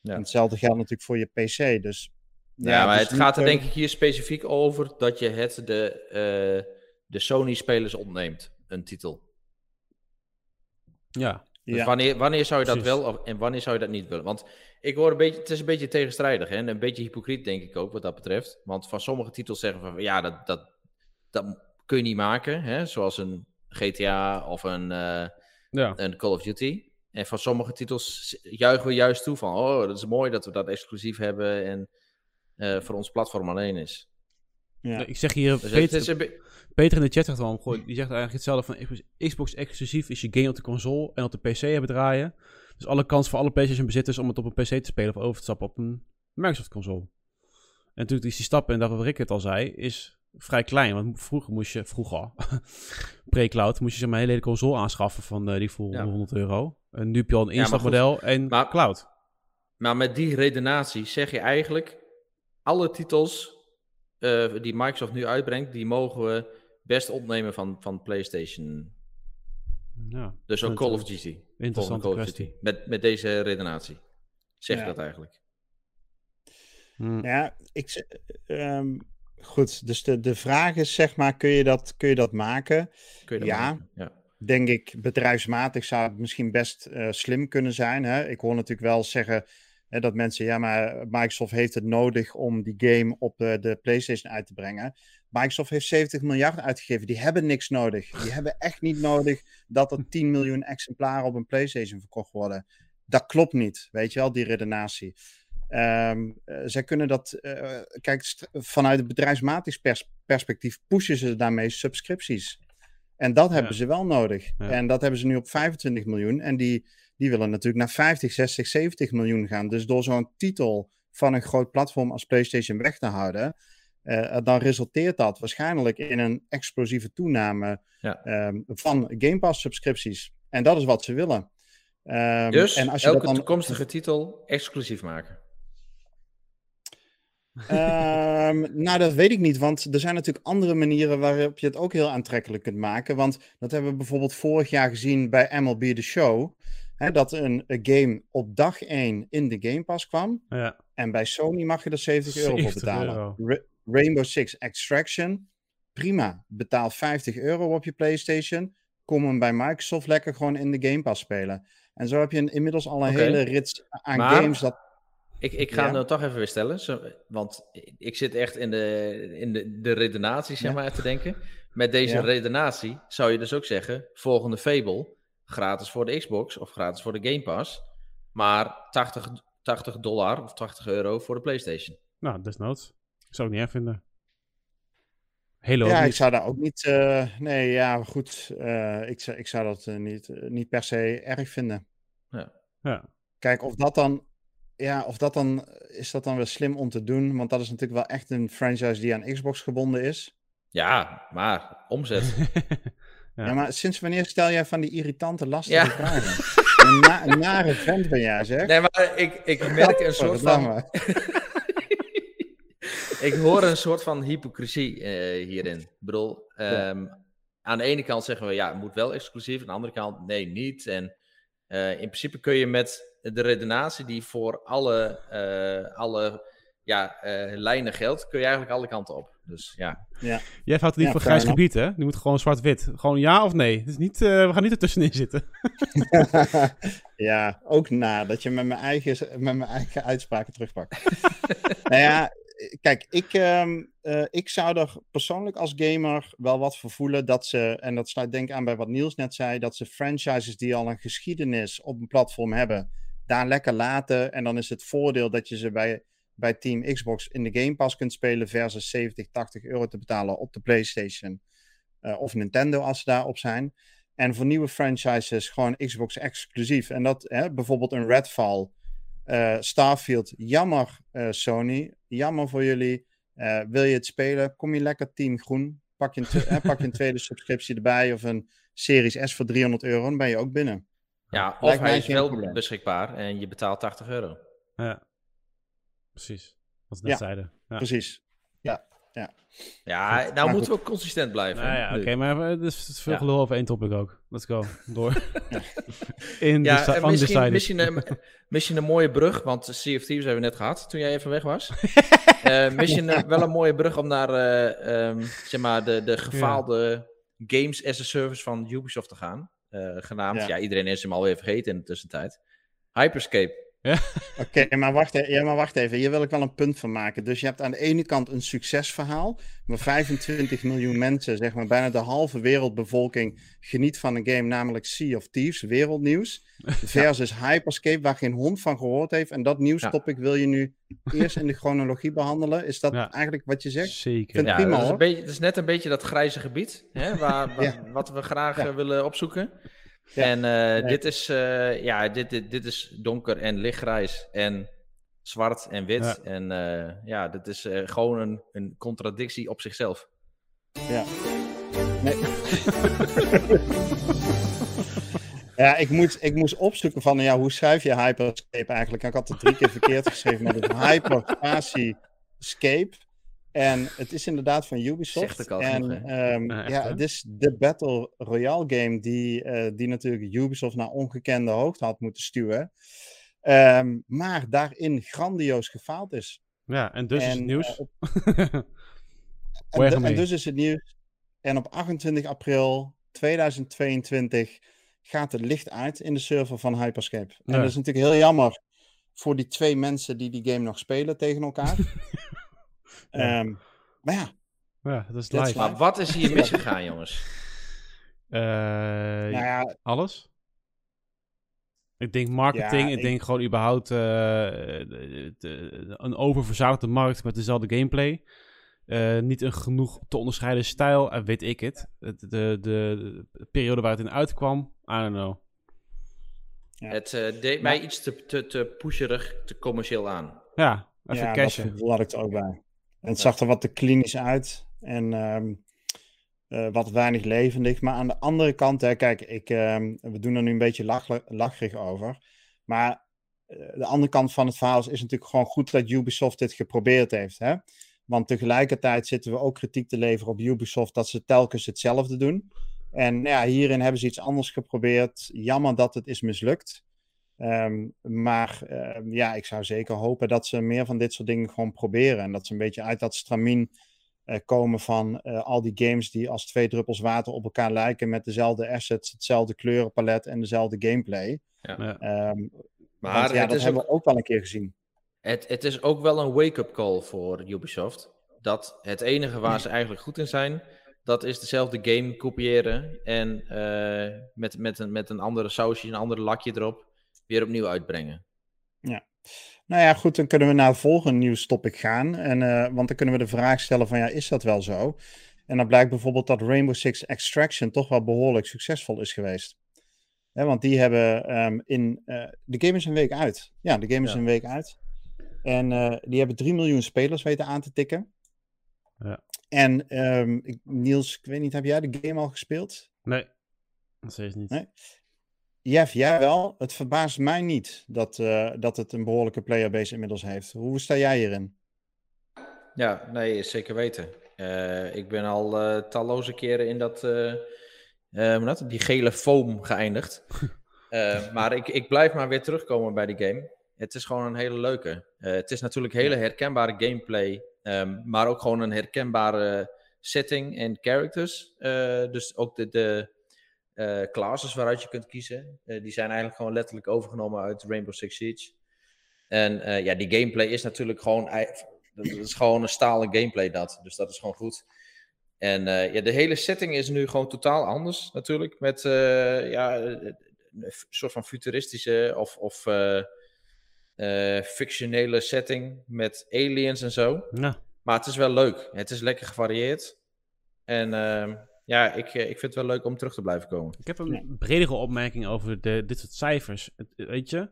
Ja. En hetzelfde geldt natuurlijk voor je PC. Dus, ja, ja maar dus het gaat er denk ik hier specifiek over dat je het de, de Sony-spelers ontneemt, een titel. Ja. Dus ja. wanneer, wanneer zou je dat Precies. wel en wanneer zou je dat niet willen? Want ik hoor een beetje, het is een beetje tegenstrijdig hè? en een beetje hypocriet denk ik ook wat dat betreft. Want van sommige titels zeggen van ja, dat, dat, dat kun je niet maken, hè? zoals een GTA of een, uh, ja. een Call of Duty. En van sommige titels juichen we juist toe van oh, dat is mooi dat we dat exclusief hebben en uh, voor ons platform alleen is. Ja. Ik zeg hier, dus Peter, Peter in de chat zegt wel, die zegt eigenlijk hetzelfde van Xbox exclusief is je game op de console en op de PC hebben draaien. Dus alle kans voor alle PlayStation bezitters om het op een PC te spelen of over te stappen op een Microsoft console. En natuurlijk is die stap, en dat wat Rick het al zei, is vrij klein. Want vroeger moest je, vroeger, pre-cloud, moest je zeg maar een hele console aanschaffen van uh, die voor ja. 100 euro. En nu heb je al een instapmodel ja, en maar, cloud. Maar met die redenatie zeg je eigenlijk, alle titels uh, die Microsoft nu uitbrengt, die mogen we best opnemen van, van PlayStation. Ja, dus ook Call of Duty. Interessante Call kwestie. Met, met deze redenatie. Zeg Ja. dat eigenlijk? Hm. Ja, ik, ehm, goed. Dus de, de vraag is, zeg maar, kun je dat, kun je dat maken? Kun je dat Ja. maken? ja. Denk ik, bedrijfsmatig zou het misschien best eh, slim kunnen zijn. Hè? Ik hoor natuurlijk wel zeggen hè, dat mensen, ja, maar Microsoft heeft het nodig om die game op de, de PlayStation uit te brengen. Microsoft heeft 70 miljard uitgegeven. Die hebben niks nodig. Die hebben echt niet nodig dat er 10 miljoen exemplaren op een PlayStation verkocht worden. Dat klopt niet, weet je wel, die redenatie. Ehm, eh, zij kunnen dat, eh, kijk, vanuit het bedrijfsmatig pers- perspectief pushen ze daarmee subscripties. En dat hebben Ja. ze wel nodig. Ja. En dat hebben ze nu op 25 miljoen. En die, die willen natuurlijk naar 50, 60, 70 miljoen gaan. Dus door zo'n titel van een groot platform als PlayStation weg te houden, eh, dan resulteert dat waarschijnlijk in een explosieve toename Ja. ehm, van Game Pass subscripties. En dat is wat ze willen. Ehm, Dus en als je elke dat dan, toekomstige titel exclusief maken. Ehm, nou, dat weet ik niet, want er zijn natuurlijk andere manieren waarop je het ook heel aantrekkelijk kunt maken. Want dat hebben we bijvoorbeeld vorig jaar gezien bij MLB The Show. Hè, dat een, een game op dag 1 in de Game Pass kwam. Ja. En bij Sony mag je er 70 euro voor 70 betalen. euro. Ra- Rainbow Six Extraction, prima. Betaal 50 euro op je PlayStation. Kom hem bij Microsoft lekker gewoon in de Game Pass spelen. En zo heb je inmiddels al een hele rits aan Maar- games. Dat, Ik, ik ga Ja. hem nou toch even weer stellen. Want ik zit echt in de, in de, de redenatie, zeg Ja. maar, te denken. Met deze Ja. redenatie zou je dus ook zeggen: volgende Fable, gratis voor de Xbox of gratis voor de Game Pass. Maar 80, 80 dollar of 80 euro voor de PlayStation. Nou, desnoods. Ik zou het niet erg vinden. Halo Ja, ik zou daar ook niet. eh, nee, ja, goed. eh, ik, zou, ik zou dat eh, niet, niet per se erg vinden. Ja. Kijk, of dat dan. Ja, of dat dan. Is dat dan weer slim om te doen? Want dat is natuurlijk wel echt een franchise die aan Xbox gebonden is. Ja, maar omzet. Ja. Ja, maar sinds wanneer stel jij van die irritante, lastige Ja. vragen? Een, na, een nare vent ben jij, zeg. nee, maar ik, ik merk een soort van. Ik hoor een soort van hypocrisie eh, hierin. Ik bedoel, Ja. ehm, aan de ene kant zeggen we ja, het moet wel exclusief. Aan de andere kant, nee, niet. En eh, in principe kun je met de redenatie die voor alle, eh, alle ja, eh, lijnen geldt, kun je eigenlijk alle kanten op. Dus ja, Jij houdt niet Ja, van fair grijs gebied, hè? Die moet gewoon zwart-wit. Gewoon ja of nee. Het is niet, eh, we gaan niet ertussenin zitten. ja, ook na dat je met mijn eigen, met mijn eigen uitspraken terugpakt. nou ja, kijk, ik, ehm, eh, ik zou er persoonlijk als gamer wel wat voor voelen dat ze, en dat sluit denk ik aan bij wat Niels net zei, dat ze franchises die al een geschiedenis op een platform hebben, daar lekker laten. En dan is het voordeel dat je ze bij, bij Team Xbox in de Game Pass kunt spelen versus 70, 80 euro te betalen op de PlayStation eh, of Nintendo als ze daarop zijn. En voor nieuwe franchises gewoon Xbox exclusief. En dat hè, bijvoorbeeld een Redfall, eh, Starfield. Jammer eh, Sony, jammer voor jullie. Eh, wil je het spelen? Kom je lekker Team Groen. Pak je een, pak je een tweede subscriptie erbij of een Series S voor 300 euro. Dan ben je ook binnen. ja of hij is wel probleem. beschikbaar en je betaalt 80 euro. Ja. Precies. Wat we net Ja. zeiden. Ja. Precies. Ja, nou maar moeten we ook consistent blijven. Nou ja, oké, maar eh, dus het is veel Ja. gelul over één topic ook. Let's go. Door. In Ja, de en misschien, misschien, een, misschien een mooie brug, want Sea of Thieves hebben we net gehad toen jij even weg was. Eh, misschien wel een mooie brug om naar eh, ehm, zeg maar de, de gefaalde games as a service van Ubisoft te gaan. Eh, genaamd, ja. Ja. iedereen is hem alweer vergeten in de tussentijd. Hyperscape. Oké, maar, wacht e- ja, maar wacht even. Hier wil ik wel een punt van maken. Dus je hebt aan de ene kant een succesverhaal. Waar 25 miljoen mensen, zeg maar bijna de halve wereldbevolking, geniet van een game, namelijk Sea of Thieves, wereldnieuws. Versus Hyperscape, waar geen hond van gehoord heeft. En dat nieuwstopic wil je nu eerst in de chronologie behandelen. Is dat Ja. eigenlijk wat je zegt? Zeker. Vind- Ja, prima, dat, is een beetje, dat is net een beetje dat grijze gebied, hè, waar, waar- Ja. wat we graag Ja. eh, willen opzoeken. Ja. En eh, Nee. dit, is, eh, ja, dit, dit, dit is donker en lichtgrijs en zwart en wit. Ja. En eh, ja, dit is gewoon een, een contradictie op zichzelf. Ja. Nee. ja, ik, moet, ik moest opzoeken van, ja, hoe schrijf je Hyperscape eigenlijk? Ik had het drie keer verkeerd geschreven, maar het is. En het is inderdaad van Ubisoft. Zegt ook al en ehm, Ja, echt, ja, hè? het is de Battle Royale game die, eh, die natuurlijk Ubisoft naar ongekende hoogte had moeten stuwen. Ehm, maar daarin grandioos gefaald is. Ja, en dus is het nieuws. en, en dus is het nieuws. En op 28 april 2022 gaat het licht uit in de server van Hyperscape. En dat is natuurlijk heel jammer voor die twee mensen die die game nog spelen tegen elkaar. Ehm, maar ja. Ja, dat is live. Maar wat is hier misgegaan, jongens? Uh, nou ja, alles? Ik denk marketing, ik, denk gewoon überhaupt uh, de, een oververzadigde markt met dezelfde gameplay. Uh, niet een genoeg te onderscheiden stijl, en weet ik het. De, de, de, periode waar het in uitkwam, I don't know. Ja. Het uh, deed mij iets te, te, te pusherig, te commercieel aan. Ja, even ja, cashen. Dat laat ik er ook bij. En het zag er wat te klinisch uit. En um, uh, wat weinig levendig. Maar aan de andere kant, hè, kijk, ik, um, we doen er nu een beetje lach, lacherig over. Maar de andere kant van het verhaal is, is natuurlijk gewoon goed dat Ubisoft dit geprobeerd heeft. Hè? Want tegelijkertijd zitten we ook kritiek te leveren op Ubisoft dat ze telkens hetzelfde doen. En ja, hierin hebben ze iets anders geprobeerd. Jammer dat het is mislukt. Um, maar uh, ja, ik zou zeker hopen dat ze meer van dit soort dingen gewoon proberen. En dat ze een beetje uit dat stramien uh, komen van uh, al die games die als twee druppels water op elkaar lijken. Met dezelfde assets, hetzelfde kleurenpalet en dezelfde gameplay. Ja. Um, maar want, ja, dat hebben we ook wel een keer gezien. Het, het is ook wel een wake-up call voor Ubisoft. Dat het enige waar ze eigenlijk goed in zijn, dat is dezelfde game kopiëren en uh, met, met, een, met een andere sausje, een andere lakje erop, weer opnieuw uitbrengen. Ja. Nou ja, goed, dan kunnen we naar het volgende nieuwstopic gaan. En, uh, want dan kunnen we de vraag stellen van, ja, is dat wel zo? En dan blijkt bijvoorbeeld dat Rainbow Six Extraction toch wel behoorlijk succesvol is geweest. want die hebben um, in... Uh, de game is een week uit. Ja, de game is een week uit. En uh, die hebben 3 miljoen spelers weten aan te tikken. Ja. En um, ik, Niels, ik weet niet, heb jij de game al gespeeld? Nee, dat is niet. Nee? Jeff, jij wel. Het verbaast mij niet dat, uh, dat het een behoorlijke playerbase inmiddels heeft. Hoe sta jij hierin? Ja, nee, zeker weten. Uh, ik ben al uh, talloze keren in dat, dat, die gele foam geëindigd. maar ik, ik blijf maar weer terugkomen bij die game. Het is gewoon een hele leuke. het is natuurlijk hele herkenbare gameplay Um, maar ook gewoon een herkenbare setting en characters. Uh, dus ook de, de uh, classes waaruit je kunt kiezen. Uh, die zijn eigenlijk gewoon letterlijk overgenomen uit Rainbow Six Siege. En ja, die gameplay is natuurlijk gewoon... Dat is gewoon een stalen gameplay dat. Dus dat is gewoon goed. En ja, de hele setting is nu gewoon totaal anders natuurlijk. Met ja, een soort van futuristische of... of fictionele setting met aliens en zo. Ja. Maar het is wel leuk. Het is lekker gevarieerd. En uh, ja, ik, eh, ik vind het wel leuk om terug te blijven komen. Ik heb een bredere opmerking over de, dit soort cijfers. Weet je,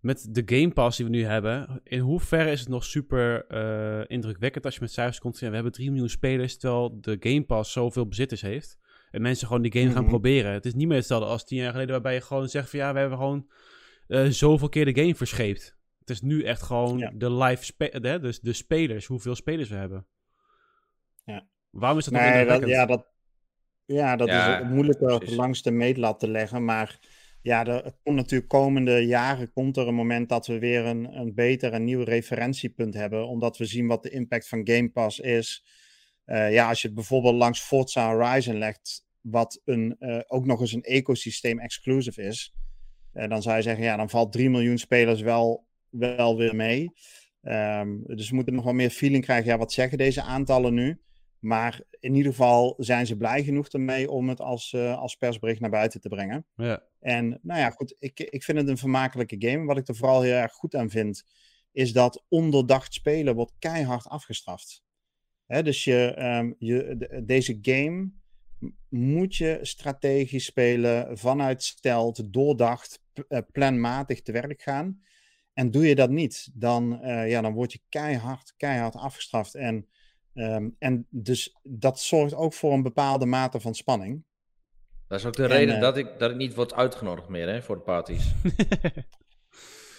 met de Game Pass die we nu hebben, in hoeverre is het nog super uh, indrukwekkend als je met cijfers komt? Ja, we hebben 3 miljoen spelers, terwijl de Game Pass zoveel bezitters heeft. En mensen gewoon die game gaan mhm. proberen. Het is niet meer hetzelfde als tien jaar geleden, waarbij je gewoon zegt van ja, we hebben gewoon uh, zoveel keer de game verscheept. Het is nu echt gewoon de live, spe dus de spelers, hoeveel spelers we hebben. Ja. Waarom is dat nee, nog dat, Ja, dat, ja, dat ja, is moeilijker langs de meetlat te leggen, maar ja, er komt natuurlijk komende jaren komt er een moment dat we weer een, een beter en nieuw referentiepunt hebben, omdat we zien wat de impact van Game Pass is. Uh, ja, als je het bijvoorbeeld langs Forza Horizon legt, wat een, uh, ook nog eens een ecosysteem exclusive is, uh, dan zou je zeggen, ja, dan valt 3 miljoen spelers wel, wel weer mee. Um, dus we moeten nog wel meer feeling krijgen. Ja, wat zeggen deze aantallen nu? Maar in ieder geval zijn ze blij genoeg ermee om het als, uh, als persbericht naar buiten te brengen. Ja. En nou ja, goed, ik, ik vind het een vermakelijke game. Wat ik er vooral heel erg goed aan vind, is dat onderdacht spelen wordt keihard afgestraft. Hè, dus je, um, je, de, deze game moet je strategisch spelen, vanuit stelt, doordacht, uh, planmatig te werk gaan. En doe je dat niet, dan, uh, ja, dan word je keihard, keihard afgestraft. En, um, en dus dat zorgt ook voor een bepaalde mate van spanning. Dat is ook de en, reden uh, dat, ik, dat ik niet word uitgenodigd meer hè, voor de parties.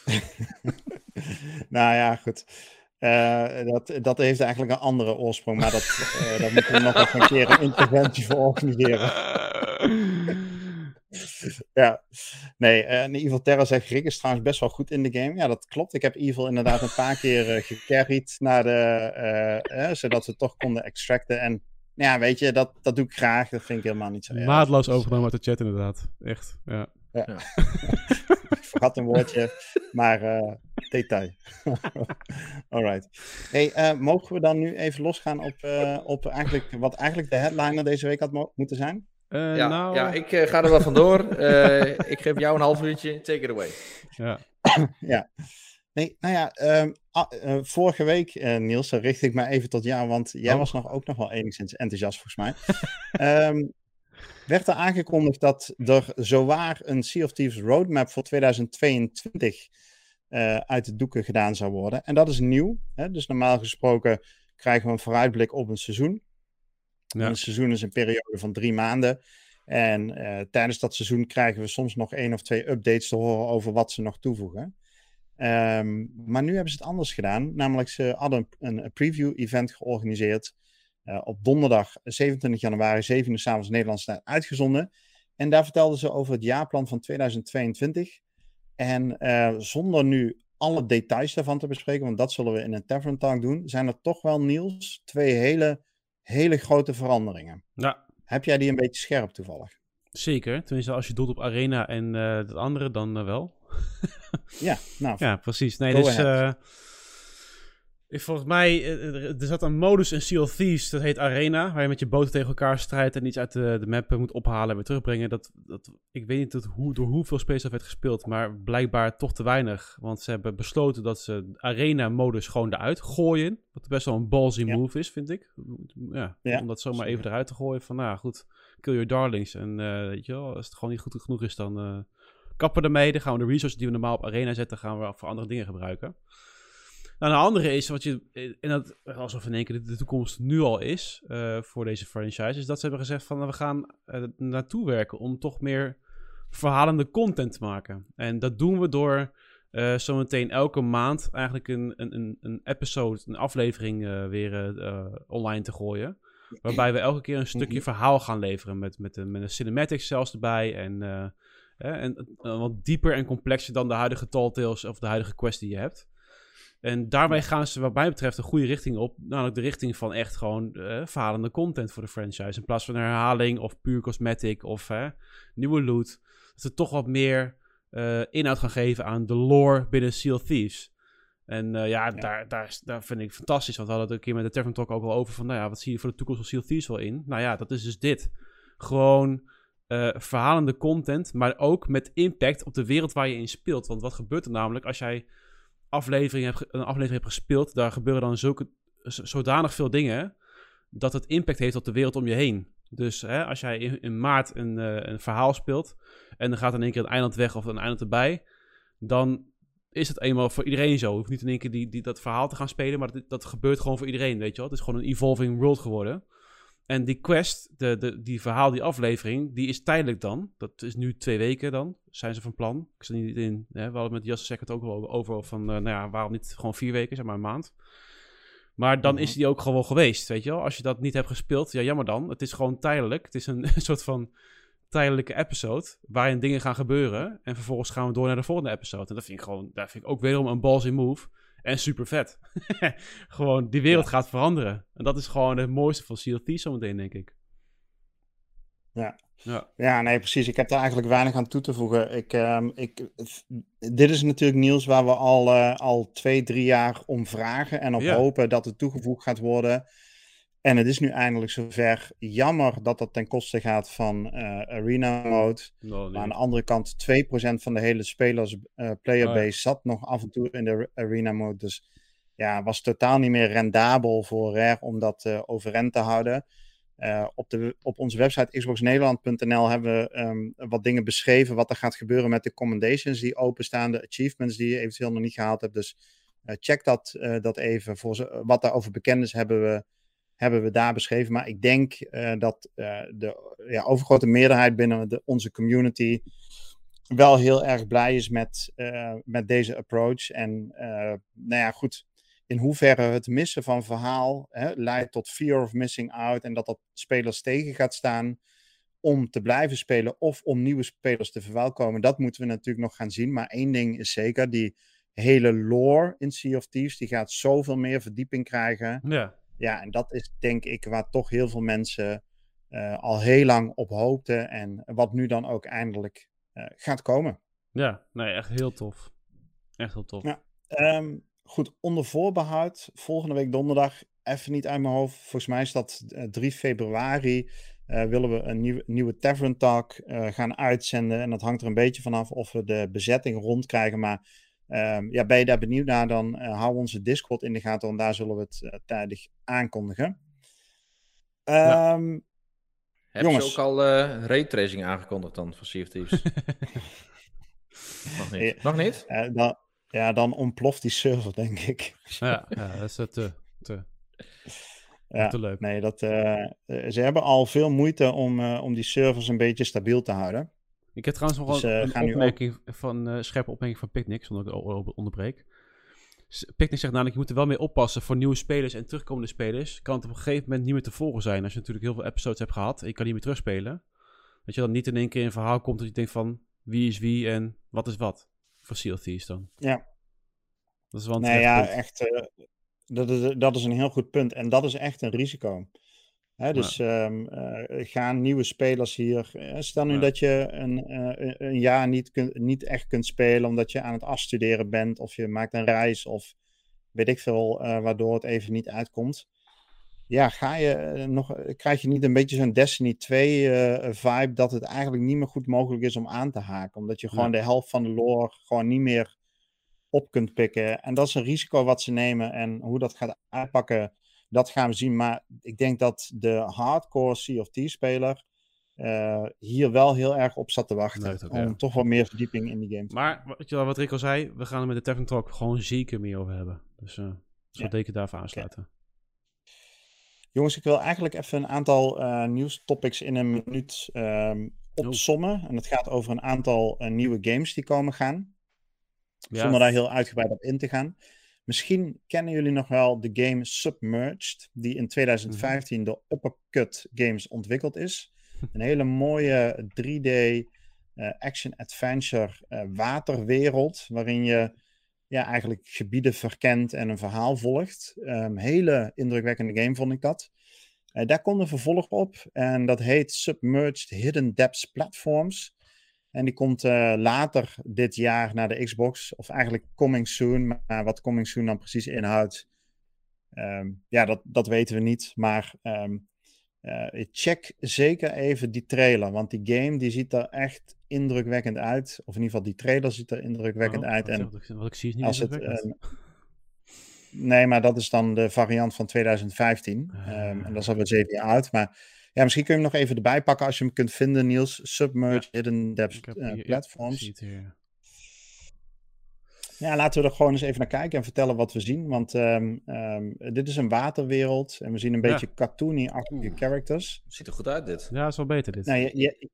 nou ja, goed. Uh, dat, dat heeft eigenlijk een andere oorsprong, maar dat, uh, daar moeten we nog even een keer een interventie voor organiseren. ja, nee, en Evil Terra zegt, Rick is trouwens best wel goed in de game. Ja, dat klopt. Ik heb Evil inderdaad een paar keer uh, gecarried naar de, zodat we toch konden extracten. En ja, weet je, dat, dat doe ik graag. Dat vind ik helemaal niet zo erg. Maatloos overgenomen uit de chat inderdaad. Echt, ja. ja. ja. ik vergat een woordje, maar uh, detail. Alright. Hey, uh, mogen we dan nu even losgaan op, uh, op eigenlijk, wat eigenlijk de headliner deze week had moeten zijn? Ja, nou... ja, ik ga er wel vandoor. ik geef jou een half uurtje. Take it away. Ja. ja. Nee, nou ja, um, uh, vorige week, uh, Niels, richt ik me even tot jou, want jij oh. was nog, ook nog wel enigszins enthousiast volgens mij. um, werd er aangekondigd dat er zowaar een Sea of Thieves roadmap voor 2022 uh, uit de doeken gedaan zou worden. En dat is nieuw. Hè? Dus normaal gesproken krijgen we een vooruitblik op een seizoen. Ja. Een seizoen is een periode van drie maanden. En tijdens dat seizoen krijgen we soms nog één of twee updates te horen over wat ze nog toevoegen. Um, maar nu hebben ze het anders gedaan. Namelijk, ze hadden een, een preview-event georganiseerd. Uh, op donderdag 27 januari, 7 uur s'avonds Nederlandse tijd uitgezonden. En daar vertelden ze over het jaarplan van 2022. En uh, zonder nu alle details daarvan te bespreken, want dat zullen we in een Tavern Talk doen, zijn er toch wel, Niels, twee hele, hele grote veranderingen. Ja. Heb jij die een beetje scherp toevallig? Zeker. Tenminste, als je doet op Arena en uh, het andere, dan wel ja, nou. Ja, precies. Nee, dus... Volgens mij, eh, er zat een modus in Sea of Thieves, dat heet Arena, waar je met je boten tegen elkaar strijdt en iets uit de, de map moet ophalen en weer terugbrengen. Dat, dat, ik weet niet tot hoe, door hoeveel spelers dat werd gespeeld, maar blijkbaar toch te weinig. Want ze hebben besloten dat ze Arena-modus gewoon eruit gooien. Wat best wel een ballsy move is, vind ik. Ja, ja, om dat zomaar even eruit te gooien van, nou goed, kill your darlings. En uh, weet je wel, als het gewoon niet goed genoeg is, dan... Uh, kappen ermee. Dan gaan we de resources die we normaal op Arena zetten, gaan we voor andere dingen gebruiken. Nou, een andere is, wat je, en dat alsof in één keer de, toekomst nu al is uh, voor deze franchise, is dat ze hebben gezegd van nou, we gaan uh, naartoe werken om toch meer verhalende content te maken. En dat doen we door uh, zometeen elke maand eigenlijk een, een, een episode, een aflevering weer online te gooien. Waarbij we elke keer een stukje mhm. verhaal gaan leveren met, met, een, met een cinematics zelfs erbij en en uh, wat dieper en complexer dan de huidige Tall Tales of de huidige quest die je hebt. En daarmee gaan ze, wat mij betreft, een goede richting op. Namelijk de richting van echt gewoon uh, falende content voor de franchise. In plaats van een herhaling of puur cosmetic of uh, nieuwe loot. Dat ze toch wat meer uh, inhoud gaan geven aan de lore binnen Seal Thieves. En ja, ja, Daar, daar, daar vind ik fantastisch. Want we hadden het een keer met de Tavern Talk ook al over van... Nou ja, wat zie je voor de toekomst van Seal Thieves wel in? Nou ja, dat is dus dit. Gewoon uh, verhalende content, maar ook met impact op de wereld waar je in speelt. Want wat gebeurt er namelijk als jij aflevering hebt, een aflevering hebt gespeeld, daar gebeuren dan zulke, zodanig veel dingen dat het impact heeft op de wereld om je heen. Dus hè, als jij in, maart een, uh, een verhaal speelt en dan gaat in één keer een eiland weg of een eiland erbij, dan is het eenmaal voor iedereen zo. Je hoeft niet in één keer die, die, dat verhaal te gaan spelen, maar dat, dat gebeurt gewoon voor iedereen, weet je wel. Het is gewoon een evolving world geworden. En die quest, de, de, die verhaal, die aflevering, die is tijdelijk dan. Dat is nu twee weken dan, zijn ze van plan. Ik zit niet in, hè, we hadden met Jasse Secret ook wel over van, uh, nou ja, waarom niet gewoon vier weken, zeg maar een maand. Maar dan is mhm. die ook gewoon geweest, weet je wel. Als je dat niet hebt gespeeld, ja jammer dan. Het is gewoon tijdelijk. Het is een, soort van tijdelijke episode waarin dingen gaan gebeuren. En vervolgens gaan we door naar de volgende episode. En dat vind ik gewoon, daar vind ik ook wederom een ballsy move. En super vet. gewoon, die wereld gaat veranderen. En dat is gewoon het mooiste van Thieves zometeen, denk ik. Ja. Ja. ja, nee, precies. Ik heb daar eigenlijk weinig aan toe te voegen. Ik, um, ik, dit is natuurlijk nieuws waar we al, uh, al twee, drie jaar om vragen en op hopen dat het toegevoegd gaat worden. En het is nu eindelijk zover. Jammer dat dat ten koste gaat van uh, Arena Mode. Maar aan de andere kant, 2% van de hele spelers uh, playerbase oh, zat nog af en toe in de Arena Mode. Dus ja, was totaal niet meer rendabel voor Rare om dat uh, overeind te houden. op, de, op onze website xboxnederland.nl hebben we um, wat dingen beschreven. Wat er gaat gebeuren met de commendations die openstaan. De achievements die je eventueel nog niet gehaald hebt. Dus check dat, dat even. Voor wat daarover bekend is hebben we hebben we daar beschreven. Maar ik denk uh, dat uh, de ja, overgrote meerderheid binnen de, onze community wel heel erg blij is met, uh, met deze approach. En nou ja, goed, in hoeverre het missen van verhaal hè, leidt tot fear of missing out en dat dat spelers tegen gaat staan. om te blijven spelen of om nieuwe spelers te verwelkomen, dat moeten we natuurlijk nog gaan zien. Maar één ding is zeker, die hele lore in Sea of Thieves, die gaat zoveel meer verdieping krijgen. Ja. Ja, en dat is denk ik waar toch heel veel mensen uh, al heel lang op hoopten en wat nu dan ook eindelijk uh, gaat komen. Ja, nee, echt heel tof. Echt heel tof. Ja, um, goed, onder voorbehoud, volgende week donderdag, even niet uit mijn hoofd, volgens mij is dat uh, 3 februari, willen we een nieuw, nieuwe Tavern Talk gaan uitzenden. En dat hangt er een beetje vanaf of we de bezetting rondkrijgen, maar Um, ja, ben je daar benieuwd naar, dan uh, hou onze Discord in de gaten, want daar zullen we het uh, tijdig aankondigen. Um, ja. Heb jongens. je ook al uh, raytracing aangekondigd dan Sea of Thieves? Nog niet? Nog niet? dan, ja, dan ontploft die server, denk ik. ja, ja, dat is te, te, ja, te leuk. Nee, dat, ze hebben al veel moeite om, om die servers een beetje stabiel te houden. Ik heb trouwens nog dus, uh, een opmerking van, uh, scherpe opmerking van Picnic, zonder dat ik onderbreek. Picnic zegt namelijk, je moet er wel mee oppassen voor nieuwe spelers en terugkomende spelers. Kan het op een gegeven moment niet meer te volgen zijn. Als je natuurlijk heel veel episodes hebt gehad en je kan niet meer terugspelen. Dat je dan niet in één keer in een verhaal komt dat je denkt van, wie is wie en wat is wat. Voor Seal Thieves dan. Ja. Dat is wel een Nee, ja, echt. Uh, dat, is, dat is een heel goed punt. En dat is echt een risico. Hè, dus ja. um, uh, gaan nieuwe spelers hier. Uh, stel nu ja. dat je een, uh, een jaar niet, niet echt kunt spelen omdat je aan het afstuderen bent, of je maakt een reis, of weet ik veel, waardoor het even niet uitkomt. Ja, ga je nog, krijg je niet een beetje zo'n Destiny 2 vibe dat het eigenlijk niet meer goed mogelijk is om aan te haken, omdat je gewoon ja. de helft van de lore gewoon niet meer op kunt pikken. En dat is een risico wat ze nemen en hoe dat gaat uitpakken dat gaan we zien. Maar ik denk dat de hardcore Sea of T-speler uh, hier wel heel erg op zat te wachten. Ook, om ja. toch wat meer verdieping in die game te Maar weet je wel, wat Rico zei, we gaan er met de Tavern Talk gewoon zeker meer over hebben. Dus uh, zo ja. daarvoor aansluiten. Okay. Jongens, ik wil eigenlijk even een aantal uh, nieuwstopics in een minuut um, opsommen. Oh. En het gaat over een aantal uh, nieuwe games die komen gaan. Ja. Zonder daar heel uitgebreid op in te gaan. Misschien kennen jullie nog wel de game Submerged, die in 2015 door Uppercut Games ontwikkeld is. Een hele mooie 3D uh, action-adventure uh, waterwereld, waarin je ja, eigenlijk gebieden verkent en een verhaal volgt. Um, hele indrukwekkende game vond ik dat. Uh, daar komt een vervolg op en dat heet Submerged Hidden Depths Platforms. En die komt uh, later dit jaar naar de Xbox. Of eigenlijk coming soon. Maar wat coming soon dan precies inhoudt. Um, ja, dat, dat weten we niet. Maar um, uh, check zeker even die trailer. Want die game die ziet er echt indrukwekkend uit. Of in ieder geval die trailer ziet er indrukwekkend oh, uit. En wat, ik, wat ik zie is niet als het, uh, Nee, maar dat is dan de variant van 2015. Um, en dat is alweer zeven jaar oud. Maar ja, misschien kun je hem nog even erbij pakken als je hem kunt vinden, Niels. Submerged ja. Hidden Depths uh, Platforms. Ja, laten we er gewoon eens even naar kijken en vertellen wat we zien. Want um, um, dit is een waterwereld en we zien een ja. beetje cartoony-achtige characters. Ziet er goed uit, dit. Ja, is wel beter, dit. Nou, je, je,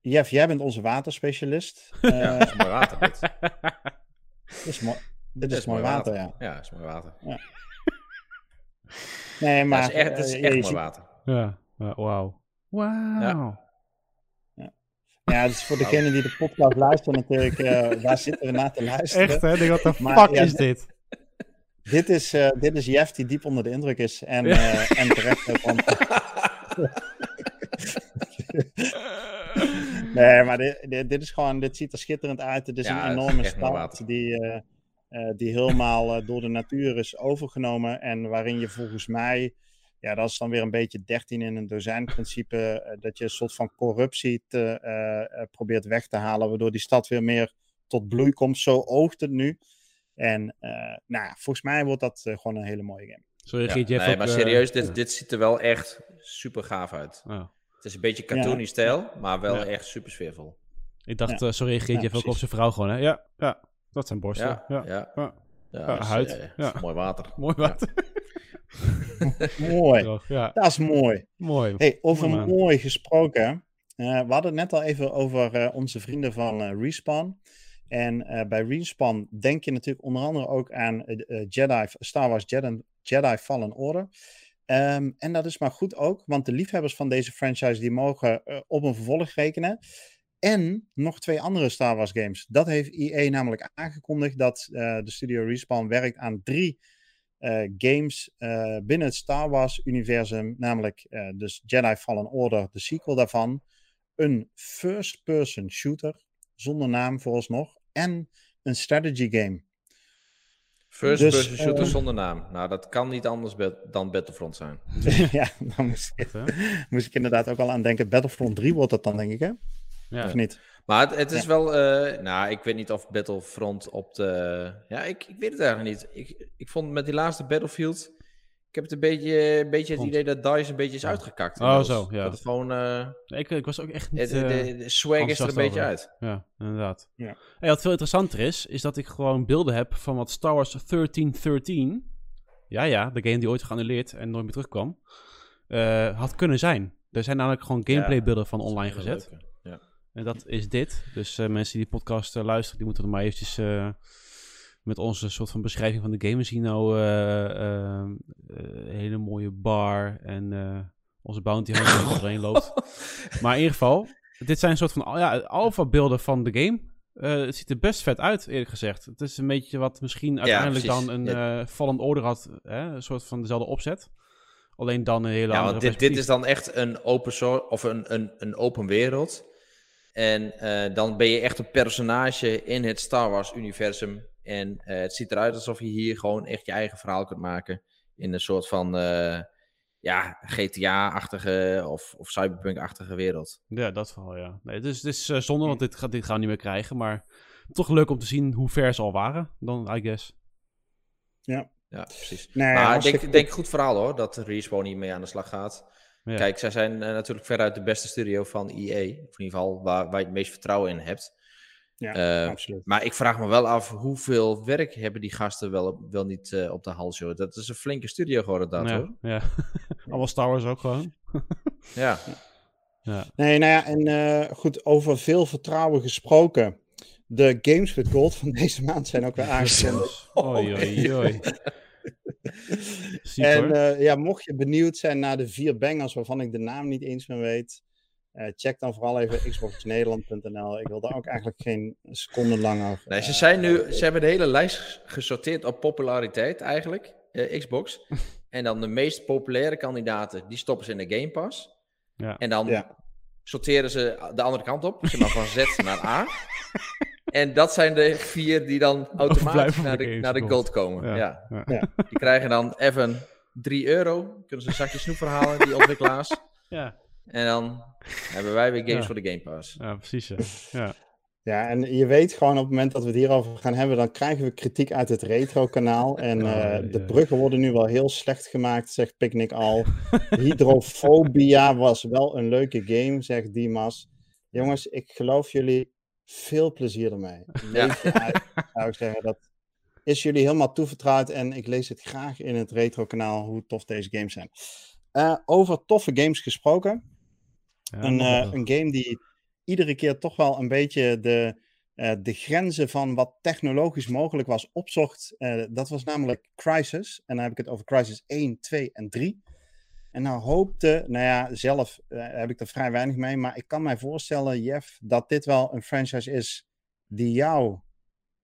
Jeff, jij bent onze waterspecialist. Ja, dat is mooi water, dit. dit is mooi, dit is, is mooi water, water, ja. Ja, is mooi water. Ja. Nee, maar... Ja, het is echt, het is echt uh, mooi water. Ja. Uh, Wauw. Wauw. Ja. Ja. ja, dus voor degene die de podcast luisteren natuurlijk, uh, waar zitten we naar te luisteren? Echt hè, wat de fuck ja, is dit? Dit is, uh, dit is Jeff die diep onder de indruk is en, uh, en terecht. Want... nee, maar dit, dit, dit, is gewoon, dit ziet er schitterend uit. Het is ja, een enorme stad die, uh, die helemaal door de natuur is overgenomen en waarin je volgens mij ja, dat is dan weer een beetje 13 in een dozijn principe. Uh, dat je een soort van corruptie te, uh, uh, probeert weg te halen, waardoor die stad weer meer tot bloei komt. Zo oogt het nu. En nou, volgens mij wordt dat gewoon een hele mooie game. Sorry, Giet, ja, nee, ook, maar serieus, dit, dit ziet er wel echt super gaaf uit. Oh. Het is een beetje cartoony ja. stijl, maar wel ja. echt super sfeervol. Ik dacht, ja. sorry, Giet, je ook op zijn vrouw gewoon, hè? Ja, ja, dat zijn borsten. Ja, ja. ja. ja. huid. ja. mooi water. Mooi water. mooi. Ja. Dat is mooi. Mooi. Hey, over mooi, mooi gesproken. Uh, we hadden het net al even over uh, onze vrienden van uh, Respawn. En bij Respawn denk je natuurlijk onder andere ook aan Jedi, Star Wars Jedi, Jedi Fallen Order. Ehm, en dat is maar goed ook, want de liefhebbers van deze franchise die mogen op een vervolg rekenen. En nog twee andere Star Wars games. Dat heeft EA namelijk aangekondigd dat de studio Respawn werkt aan drie games binnen het Star Wars universum. Namelijk dus Jedi Fallen Order, de sequel daarvan. Een first-person shooter, zonder naam vooralsnog. En een strategy game. First dus, person shooter uh, zonder naam. Nou, dat kan niet anders dan Battlefront zijn. ja, dan moest ik, moest ik, inderdaad ook al aan denken. Battlefront 3 wordt dat dan, denk ik, hè? Ja. Of niet? Maar het, het is ja. wel... Uh, nou, ik weet niet of Battlefront op de... Ja, ik, ik weet het eigenlijk niet. Ik, ik vond met die laatste Battlefield... Ik heb het een beetje, een beetje het idee dat DICE een beetje is uitgekakt. Oh, zo, ja. Dat het gewoon... Uh, ik, ik was ook echt niet... De, de, de swag is er een beetje uit. Ja, inderdaad. Ja. En wat veel interessanter is, is dat ik gewoon beelden heb van wat Star Wars 1313... Ja, ja, de game die ooit geannuleerd en nooit meer terugkwam... Uh, had kunnen zijn. Er zijn namelijk gewoon gameplaybeelden van online gezet. Ja. En dat is dit. Dus uh, mensen die die podcast luisteren, die moeten er maar eventjes met onze soort van beschrijving van de game zien nou hele mooie bar en onze bounty hunter die erheen loopt. Maar in ieder geval, dit zijn een soort van ja, alpha beelden van de game. Uh, het ziet er best vet uit, eerlijk gezegd. Het is een beetje wat misschien uiteindelijk ja, dan een uh, Fallen Order had. Hè? Een soort van dezelfde opzet. Alleen dan een hele ja, andere dit, dit is dan echt een open source of een, een, een open wereld. En uh, dan ben je echt een personage in het Star Wars universum. En uh, het ziet eruit alsof je hier gewoon echt je eigen verhaal kunt maken. In een soort van uh, ja, GTA-achtige of, of Cyberpunk-achtige wereld. Ja, dat vooral, ja. Nee, dus het is uh, zonde, want dit, gaat, dit gaan we niet meer krijgen. Maar toch leuk om te zien hoe ver ze al waren, dan, I guess. Ja. Ja, precies. Nee, maar ik denk, denk goed verhaal hoor, dat Respawn niet mee aan de slag gaat. Ja. Kijk, zij zijn natuurlijk veruit de beste studio van EA. Of in ieder geval waar, waar je het meest vertrouwen in hebt. Ja, uh, absoluut. Maar ik vraag me wel af hoeveel werk hebben die gasten wel, wel niet uh, op de hals, joh. Dat is een flinke studio geworden, dat ja, hoor. Ja, allemaal Star Wars ook gewoon. ja. ja. Nee, nou ja, en uh, goed, over veel vertrouwen gesproken. De Games with Gold van deze maand zijn ook weer aangekondigd. Oei, oei, oei. En ja, mocht je benieuwd zijn naar de vier bangers waarvan ik de naam niet eens meer weet... Uh, check dan vooral even xboxnederland.nl. Ik wil daar ook eigenlijk geen seconde langer. Nee, ze zijn nu, ze hebben de hele lijst gesorteerd op populariteit eigenlijk, uh, Xbox. en dan de meest populaire kandidaten, die stoppen ze in de Game Pass. Ja. En dan Ja. sorteren ze de andere kant op, zeg maar van Z naar A. En dat zijn de vier die dan automatisch naar de, naar de gold komen. Ja. Ja. Die krijgen dan even 3 euro. Kunnen ze een zakje snoep verhalen, die ontwikkelaars. Ja, En dan hebben wij weer games Ja. voor de Game Pass. ja precies. Ja. ja. Ja, en je weet gewoon op het moment dat we het hierover gaan hebben, dan krijgen we kritiek uit het retro-kanaal. En Oh, eh, de bruggen worden nu wel heel slecht gemaakt, zegt Picnic al. Hydrophobia was wel een leuke game, zegt Dimas. Jongens, ik geloof jullie veel plezier ermee. Leef je uit, zou ik zeggen. Dat is jullie helemaal toevertrouwd en ik lees het graag in het retro-kanaal hoe tof deze games zijn. Eh, over toffe games gesproken. Ja, een, eh, een game die iedere keer toch wel een beetje de, eh, de grenzen van wat technologisch mogelijk was opzocht. Dat was namelijk Crisis. En dan heb ik het over Crisis 1, 2 en 3. En nou hoopte, nou ja, zelf eh, heb ik er vrij weinig mee. Maar ik kan mij voorstellen, Jeff, dat dit wel een franchise is die jou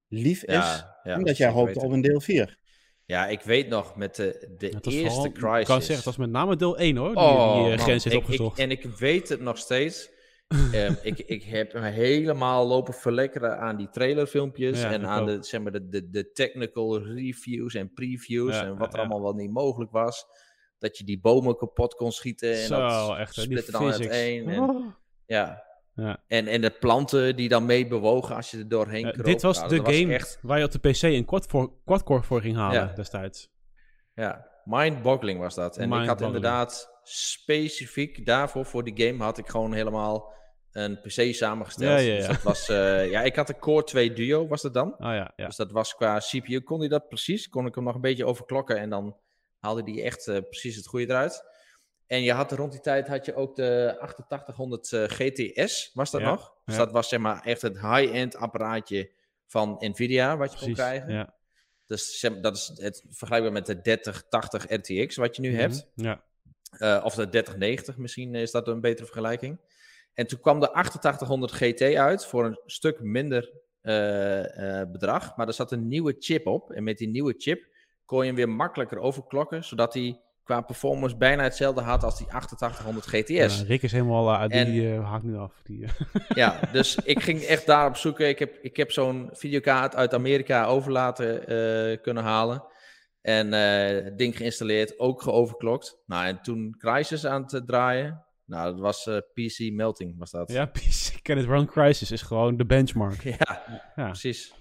lief is. Ja, ja, en dat jij hoopt op een deel 4. Ja, ik weet nog met de, de eerste vooral- Crisis. Ik kan zeggen, het was met name deel 1 hoor, die, Oh, die eh, grens is Ik- ik- opgezocht. en ik weet het nog steeds. Ehm, ik, ik heb me helemaal lopen verlekkeren aan die trailerfilmpjes. Ja, en aan de, zeg maar, de, de, de technical reviews en previews. Ja, en wat ja, er ja. allemaal wel niet mogelijk was. Dat je die bomen kapot kon schieten. En Zo, dat echt hè, die splitte dan uiteen. En, Oh. ja. Ja. En, en de planten die dan mee bewogen als je er doorheen Eh, kroop. dit was Nou, de game echt, waar je op de PC een quad voor, quadcore voor ging halen Ja. destijds. Ja, mind-boggling was dat. En ik had inderdaad specifiek daarvoor, voor die game, had ik gewoon helemaal een PC samengesteld. Ja, ja, Dus ja. dat was, eh, ja, ik had een Core 2 Duo, was dat dan. Oh ja, ja. Dus dat was qua CPU, kon hij dat precies. Kon ik hem nog een beetje overklokken en dan haalde hij echt eh, precies het goede eruit. En je had rond die tijd had je ook de 8800 eh, GTS, was dat Ja, nog? Dus ja. dat was zeg maar echt het high-end apparaatje van Nvidia, wat je kon krijgen. Ja. Dus dat is het vergelijkbaar met de 3080 RTX wat je nu Mhm. hebt. Ja. Uh, of de 3090 misschien is dat een betere vergelijking. En toen kwam de 8800 GT uit voor een stuk minder uh, bedrag. Maar er zat een nieuwe chip op. En met die nieuwe chip kon je hem weer makkelijker overklokken. Zodat hij qua performance bijna hetzelfde had als die 8800 GTS. Ja, Rick is helemaal uit en, die uh, haakt nu af. Die, ja, dus ik ging echt daarop zoeken. Ik heb, ik heb zo'n videokaart uit Amerika over laten kunnen halen. En het ding geïnstalleerd, ook geoverklokt. Nou, en toen Crysis aan te draaien. Nou, dat was PC Melting, was dat. Ja, PC Can It Run Crisis is gewoon de benchmark. Ja, ja. precies.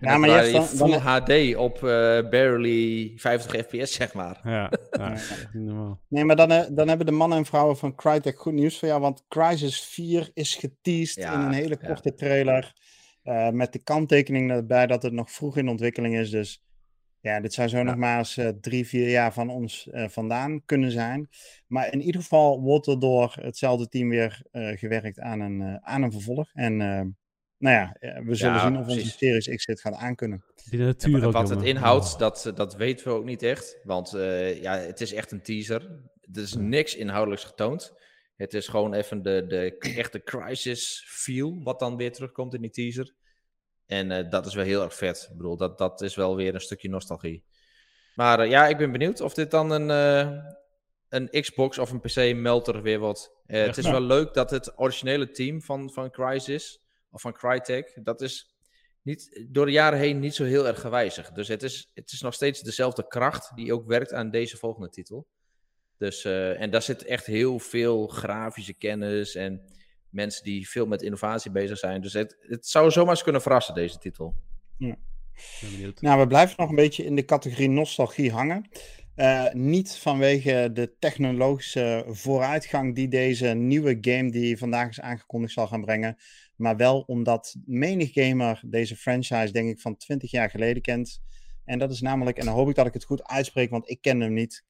En ja, maar je hebt dan, full dan... HD op uh, barely 50 fps, zeg maar. Ja, ja Nee, maar dan, uh, dan hebben de mannen en vrouwen van Crytek goed nieuws voor jou. Want Crysis 4 is geteased ja, in een hele korte ja. trailer. Uh, met de kanttekening erbij dat het nog vroeg in ontwikkeling is. Dus ja, dit zou zo nog maar eens uh, drie, vier jaar van ons uh, vandaan kunnen zijn. Maar in ieder geval wordt er door hetzelfde team weer uh, gewerkt aan een, aan een vervolg. En nou ja, we zullen ja, zien of onze Series X dit gaat aankunnen. Die natuur ja, ook, wat jongen. het inhoudt, oh. dat, dat weten we ook niet echt. Want ja, het is echt een teaser. Er is niks inhoudelijks getoond. Het is gewoon even de, de echte crisis feel, wat dan weer terugkomt in die teaser. En uh, dat is wel heel erg vet. Ik bedoel, dat, dat is wel weer een stukje nostalgie. Maar uh, ja, ik ben benieuwd of dit dan een, uh, een Xbox of een PC-melter weer wordt. het is wel leuk dat het originele team van, van Crysis, of van Crytek, dat is niet, door de jaren heen niet zo heel erg gewijzigd. Dus het is, het is nog steeds dezelfde kracht die ook werkt aan deze volgende titel. Dus, en daar zit echt heel veel grafische kennis en mensen die veel met innovatie bezig zijn. Dus het, het zou zomaar eens kunnen verrassen, deze titel. Ja. Nou, we blijven nog een beetje in de categorie nostalgie hangen. Uh, niet vanwege de technologische vooruitgang die deze nieuwe game die vandaag is aangekondigd zal gaan brengen. Maar wel omdat menig gamer deze franchise denk ik van 20 jaar geleden kent. En dat is namelijk, en dan hoop ik dat ik het goed uitspreek, want ik ken hem niet.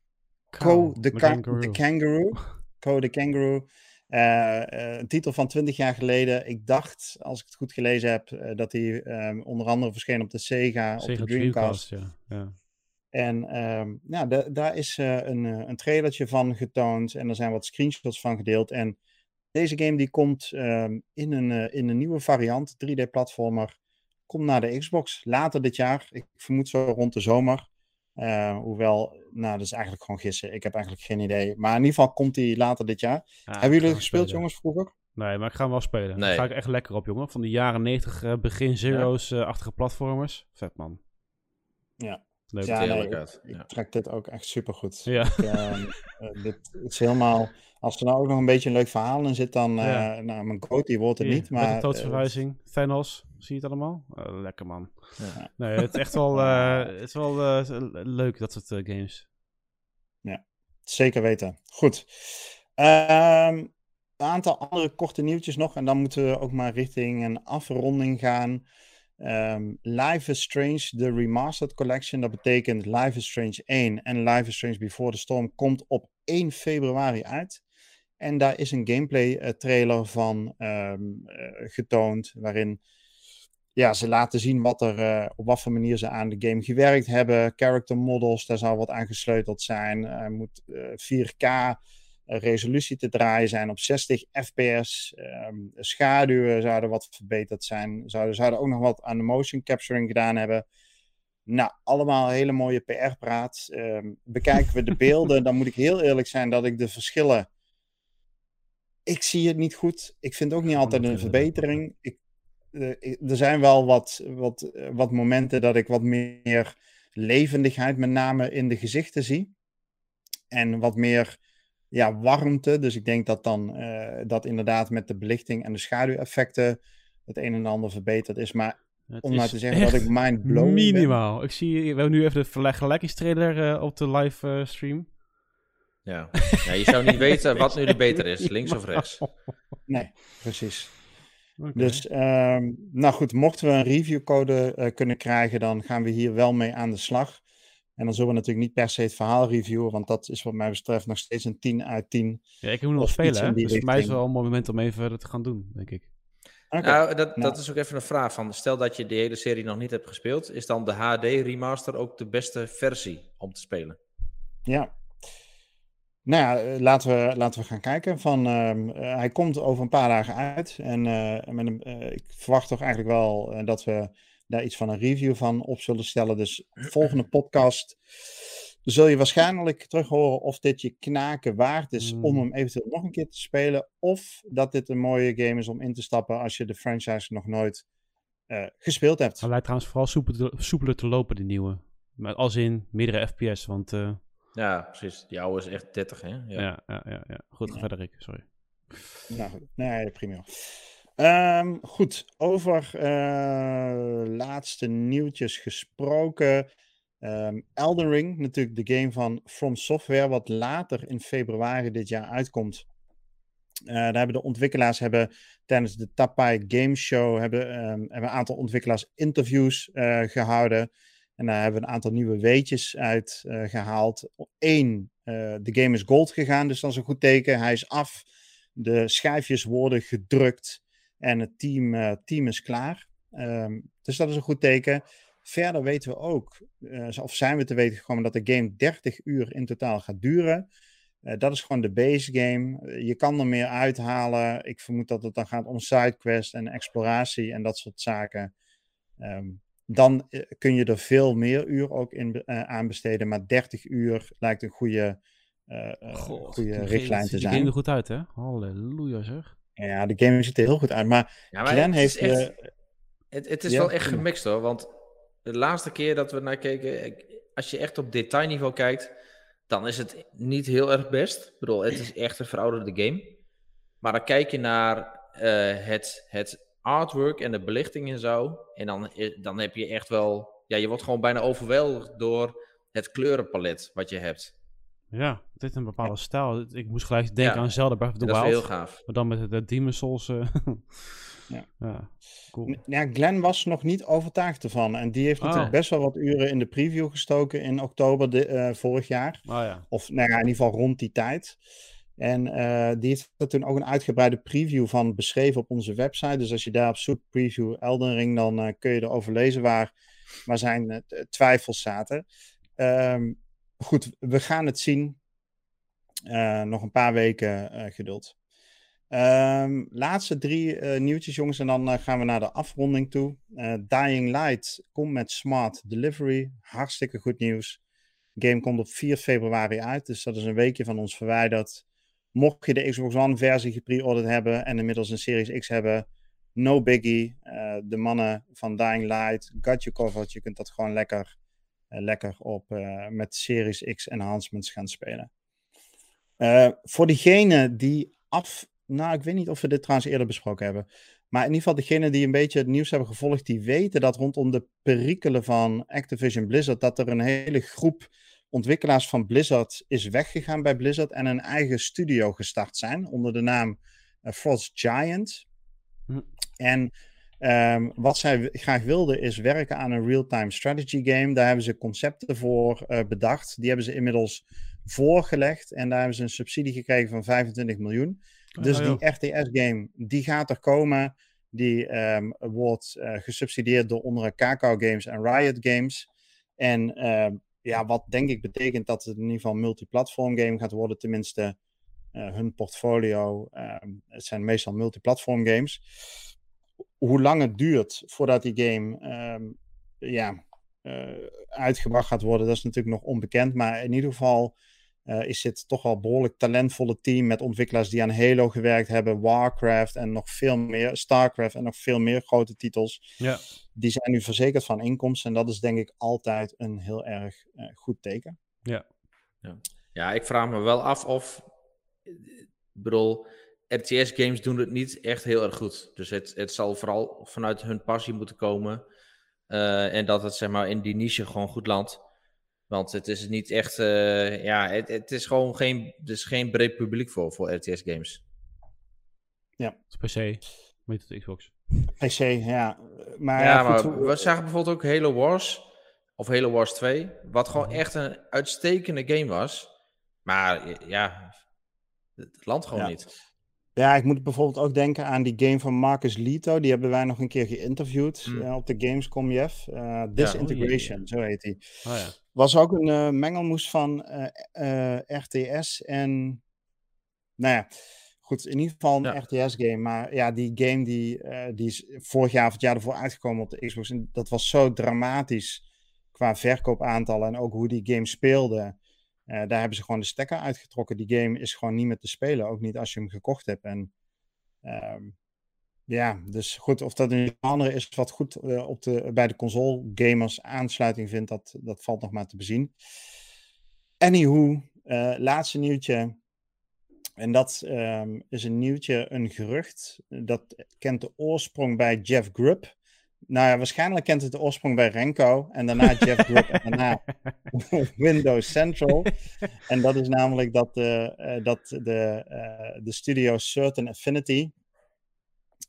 Co the, kangaroo. the Kangaroo. Co the Kangaroo. Uh, uh, een titel van 20 jaar geleden. Ik dacht, als ik het goed gelezen heb, uh, dat hij um, onder andere verscheen op de Sega, Sega op de Dreamcast. Dreamcast ja. ja. En um, ja, daar is een, een trailertje van getoond en er zijn wat screenshots van gedeeld. En deze game die komt um, in, een, in een nieuwe variant, 3D-platformer, komt naar de Xbox later dit jaar. Ik vermoed zo rond de zomer. Uh, hoewel, nou, dat is eigenlijk gewoon gissen. Ik heb eigenlijk geen idee. Maar in ieder geval komt hij later dit jaar. Ja, Hebben jullie het gespeeld, spelen. jongens, vroeger? Nee, maar ik ga hem wel spelen. Nee. Daar ga ik echt lekker op, jongen. Van de jaren 90 uh, begin Zero's-achtige ja. platformers. Vet, man. Ja. Leuk. Ja, nee, uit. ik, ik trek dit ook echt super goed. Ja. Ik, uh, dit is helemaal... Als er nou ook nog een beetje een leuk verhaal in zit, dan... Ja. nou, mijn goatee wordt het Hier, niet, maar... Met de doodsverwijzing. Thanos. Zie je het allemaal? Uh, lekker man. Ja. Nee, het is echt wel, uh, het is wel uh, leuk, dat soort games. Ja, zeker weten. Goed. Um, een aantal andere korte nieuwtjes nog. En dan moeten we ook maar richting een afronding gaan. Um, Life is Strange, de Remastered Collection. Dat betekent Life is Strange 1 en Life is Strange Before the Storm komt op 1 februari uit. En daar is een gameplay uh, trailer van um, uh, getoond, waarin ja, ze laten zien wat er, uh, op wat voor manier ze aan de game gewerkt hebben. Character models, daar zal wat aan gesleuteld zijn. Er moet 4K resolutie te draaien zijn op 60 fps. Um, schaduwen zouden wat verbeterd zijn. Zouden, zouden ook nog wat aan de motion capturing gedaan hebben. Nou, allemaal hele mooie PR-praat. Um, bekijken we de beelden, dan moet ik heel eerlijk zijn dat ik de verschillen ik zie het niet goed. Ik vind ook niet altijd een verbetering. Ik, uh, er zijn wel wat, wat, uh, wat momenten dat ik wat meer levendigheid, met name in de gezichten zie. En wat meer ja, warmte. Dus ik denk dat dan uh, dat inderdaad met de belichting en de schaduweffecten het een en ander verbeterd is. Maar het om nou te zeggen dat ik mind blown Minimaal. Ben. Ik zie, we hebben nu even de vergelijkingstrailer op de live stream. Ja. ja, je zou niet weten wat nu de beter is, links of rechts. Nee, precies. Okay. Dus, um, nou goed, mochten we een reviewcode uh, kunnen krijgen, dan gaan we hier wel mee aan de slag. En dan zullen we natuurlijk niet per se het verhaal reviewen, want dat is wat mij betreft nog steeds een 10 uit 10. Ja, ik moet nog spelen, hè? dus voor mij is wel een mooi moment om even verder te gaan doen, denk ik. Nou, dat, dat is ook even een vraag van, stel dat je de hele serie nog niet hebt gespeeld, is dan de HD remaster ook de beste versie om te spelen? Ja. Nou ja, eh, laten we, laten we gaan kijken. Van, ehm, eh, hij komt over een paar dagen uit. En uh, met een, ik verwacht toch eigenlijk wel dat we daar iets van een review van op zullen stellen. Dus volgende podcast zul je waarschijnlijk terug horen of dit je knaken waard is om hmm. hem eventueel nog een keer te spelen. Of dat dit een mooie game is om in te stappen als je de franchise nog nooit gespeeld hebt. Hij lijkt trouwens vooral soepeler te, soepeler te lopen, die nieuwe. Als in meerdere FPS, want... Ja, precies. Die oude is echt 30, hè? Ja, ja, ja. ja, ja. Goed, ga verder, Rick. Sorry. Nou, nee, prima. Um, goed, over uh, laatste nieuwtjes gesproken. Um, Elden Ring, natuurlijk de game van From Software, wat later in februari dit jaar uitkomt. Uh, daar hebben de ontwikkelaars hebben tijdens de Tapai Game Show hebben, um, hebben een aantal ontwikkelaars interviews uh, gehouden. En daar hebben we een aantal nieuwe weetjes uit uh, gehaald. Eén, uh, de game is gold gegaan, dus dat is een goed teken. Hij is af. De schijfjes worden gedrukt en het team, uh, team is klaar. Um, dus dat is een goed teken. Verder weten we ook, of zijn we te weten gekomen, dat de game 30 uur in totaal gaat duren. dat is gewoon de base game. je kan er meer uithalen. Ik vermoed dat het dan gaat om sidequest en exploratie en dat soort zaken. Um, dan eh, kun je er veel meer uur ook in uh, aan besteden. Maar 30 uur lijkt een goede, uh, God, goede richtlijn te zijn. Het ziet er goed uit, hè? Halleluja, zeg. Ja, de game ziet er heel goed uit. Maar, ja, maar heeft... Echt, het, het, is wel echt gemixt, hoor. Want de laatste keer dat we naar keken... Als je echt op detailniveau kijkt... dan is het niet heel erg best. Ik bedoel, het is echt een verouderde game. Maar dan kijk je naar het, het artwork en de belichting en zo. En dan, dan heb je echt wel. Ja, je wordt gewoon bijna overweldigd door het kleurenpalet wat je hebt. Ja, dit is een bepaalde stijl. Ik moest gelijk denken aan Zelda Breath of the Wild. Dat is heel gaaf. Maar dan met de Demon Souls. Uh, ja. ja, cool. Ja, Glenn was nog niet overtuigd ervan. En die heeft oh. natuurlijk best wel wat uren in de preview gestoken in oktober de, uh, vorig jaar. Oh, ja. Of nou ja, in ieder geval rond die tijd. En uh, die heeft er toen ook een uitgebreide preview van beschreven op onze website. Dus als je daar op zoekt, preview Elden Ring, dan uh, kun je erover lezen waar, waar zijn uh, twijfels zaten. Um, goed, we gaan het zien. nog een paar weken geduld. Um, laatste drie nieuwtjes, jongens, en dan gaan we naar de afronding toe. Dying Light komt met Smart Delivery. Hartstikke goed nieuws. Game komt op 4 februari uit, dus dat is een weekje van ons verwijderd. Mocht je de Xbox One versie gepre-orderd hebben en inmiddels een Series X hebben, no biggie. Uh, de mannen van Dying Light, got you covered. Je kunt dat gewoon lekker, uh, lekker op, uh, met Series X enhancements gaan spelen. voor diegenen die af... Nou, ik weet niet of we dit trouwens eerder besproken hebben. Maar in ieder geval degenen die een beetje het nieuws hebben gevolgd, die weten dat rondom de perikelen van Activision Blizzard, dat er een hele groep ontwikkelaars van Blizzard is weggegaan bij Blizzard en een eigen studio gestart zijn onder de naam uh, Frost Giant. Hm. En um, wat zij graag wilden is werken aan een real-time strategy game. Daar hebben ze concepten voor uh, bedacht. Die hebben ze inmiddels voorgelegd en daar hebben ze een subsidie gekregen van 25 miljoen. Dus die RTS-game, die gaat er komen. Die um, wordt uh, gesubsidieerd door onder Kakao Games en Riot Games. En uh, ja, wat denk ik betekent dat het in ieder geval een multiplatform game gaat worden. Tenminste, uh, hun portfolio. Uh, het zijn meestal multiplatform games. Hoe lang het duurt voordat die game um, ja, uh, uitgebracht gaat worden, dat is natuurlijk nog onbekend. Maar in ieder geval uh, is dit toch wel een behoorlijk talentvolle team met ontwikkelaars die aan Halo gewerkt hebben, Warcraft en nog veel meer, Starcraft en nog veel meer grote titels. Ja. Die zijn nu verzekerd van inkomsten en dat is denk ik altijd een heel erg uh, goed teken. Ja. ja. Ja, ik vraag me wel af of, ik bedoel, RTS games doen het niet echt heel erg goed. Dus het, het zal vooral vanuit hun passie moeten komen uh, en dat het zeg maar in die niche gewoon goed landt. Want het is niet echt, uh, ja, het, het, is gewoon geen, er is geen breed publiek voor, voor RTS games. Ja. PC, met de Xbox. PC, ja. Maar, ja, maar we zagen bijvoorbeeld ook Halo Wars, of Halo Wars 2, wat gewoon mhm. echt een uitstekende game was. Maar ja, het landt gewoon niet. Ja, ik moet bijvoorbeeld ook denken aan die game van Marcus Lito. Die hebben wij nog een keer geïnterviewd Mm. eh, op de Gamescom, Jeff. Eh, Disintegration, Oh, zo heet die. Oh ja. Was ook een eh, mengelmoes van eh, eh, RTS en... Nou ja, goed, in ieder geval een Ja. RTS-game. Maar ja, die game die, die is vorig jaar of het jaar ervoor uitgekomen op de Xbox. En dat was zo dramatisch qua verkoopaantallen en ook hoe die game speelde. Daar hebben ze gewoon de stekker uitgetrokken. Die game is gewoon niet meer te spelen. Ook niet als je hem gekocht hebt. En ehm, ja, dus goed, of dat een genre is wat goed eh, op de, bij de console gamers aansluiting vindt, dat, dat valt nog maar te bezien. Anywho, eh, laatste nieuwtje. En dat ehm, is een nieuwtje, een gerucht. Dat kent de oorsprong bij Jeff Grubb. Nou ja, waarschijnlijk kent het de oorsprong bij Renko. En daarna Jeff Grubb en daarna Windows Central. En dat is namelijk dat, de eh, dat de, de studio Certain Affinity,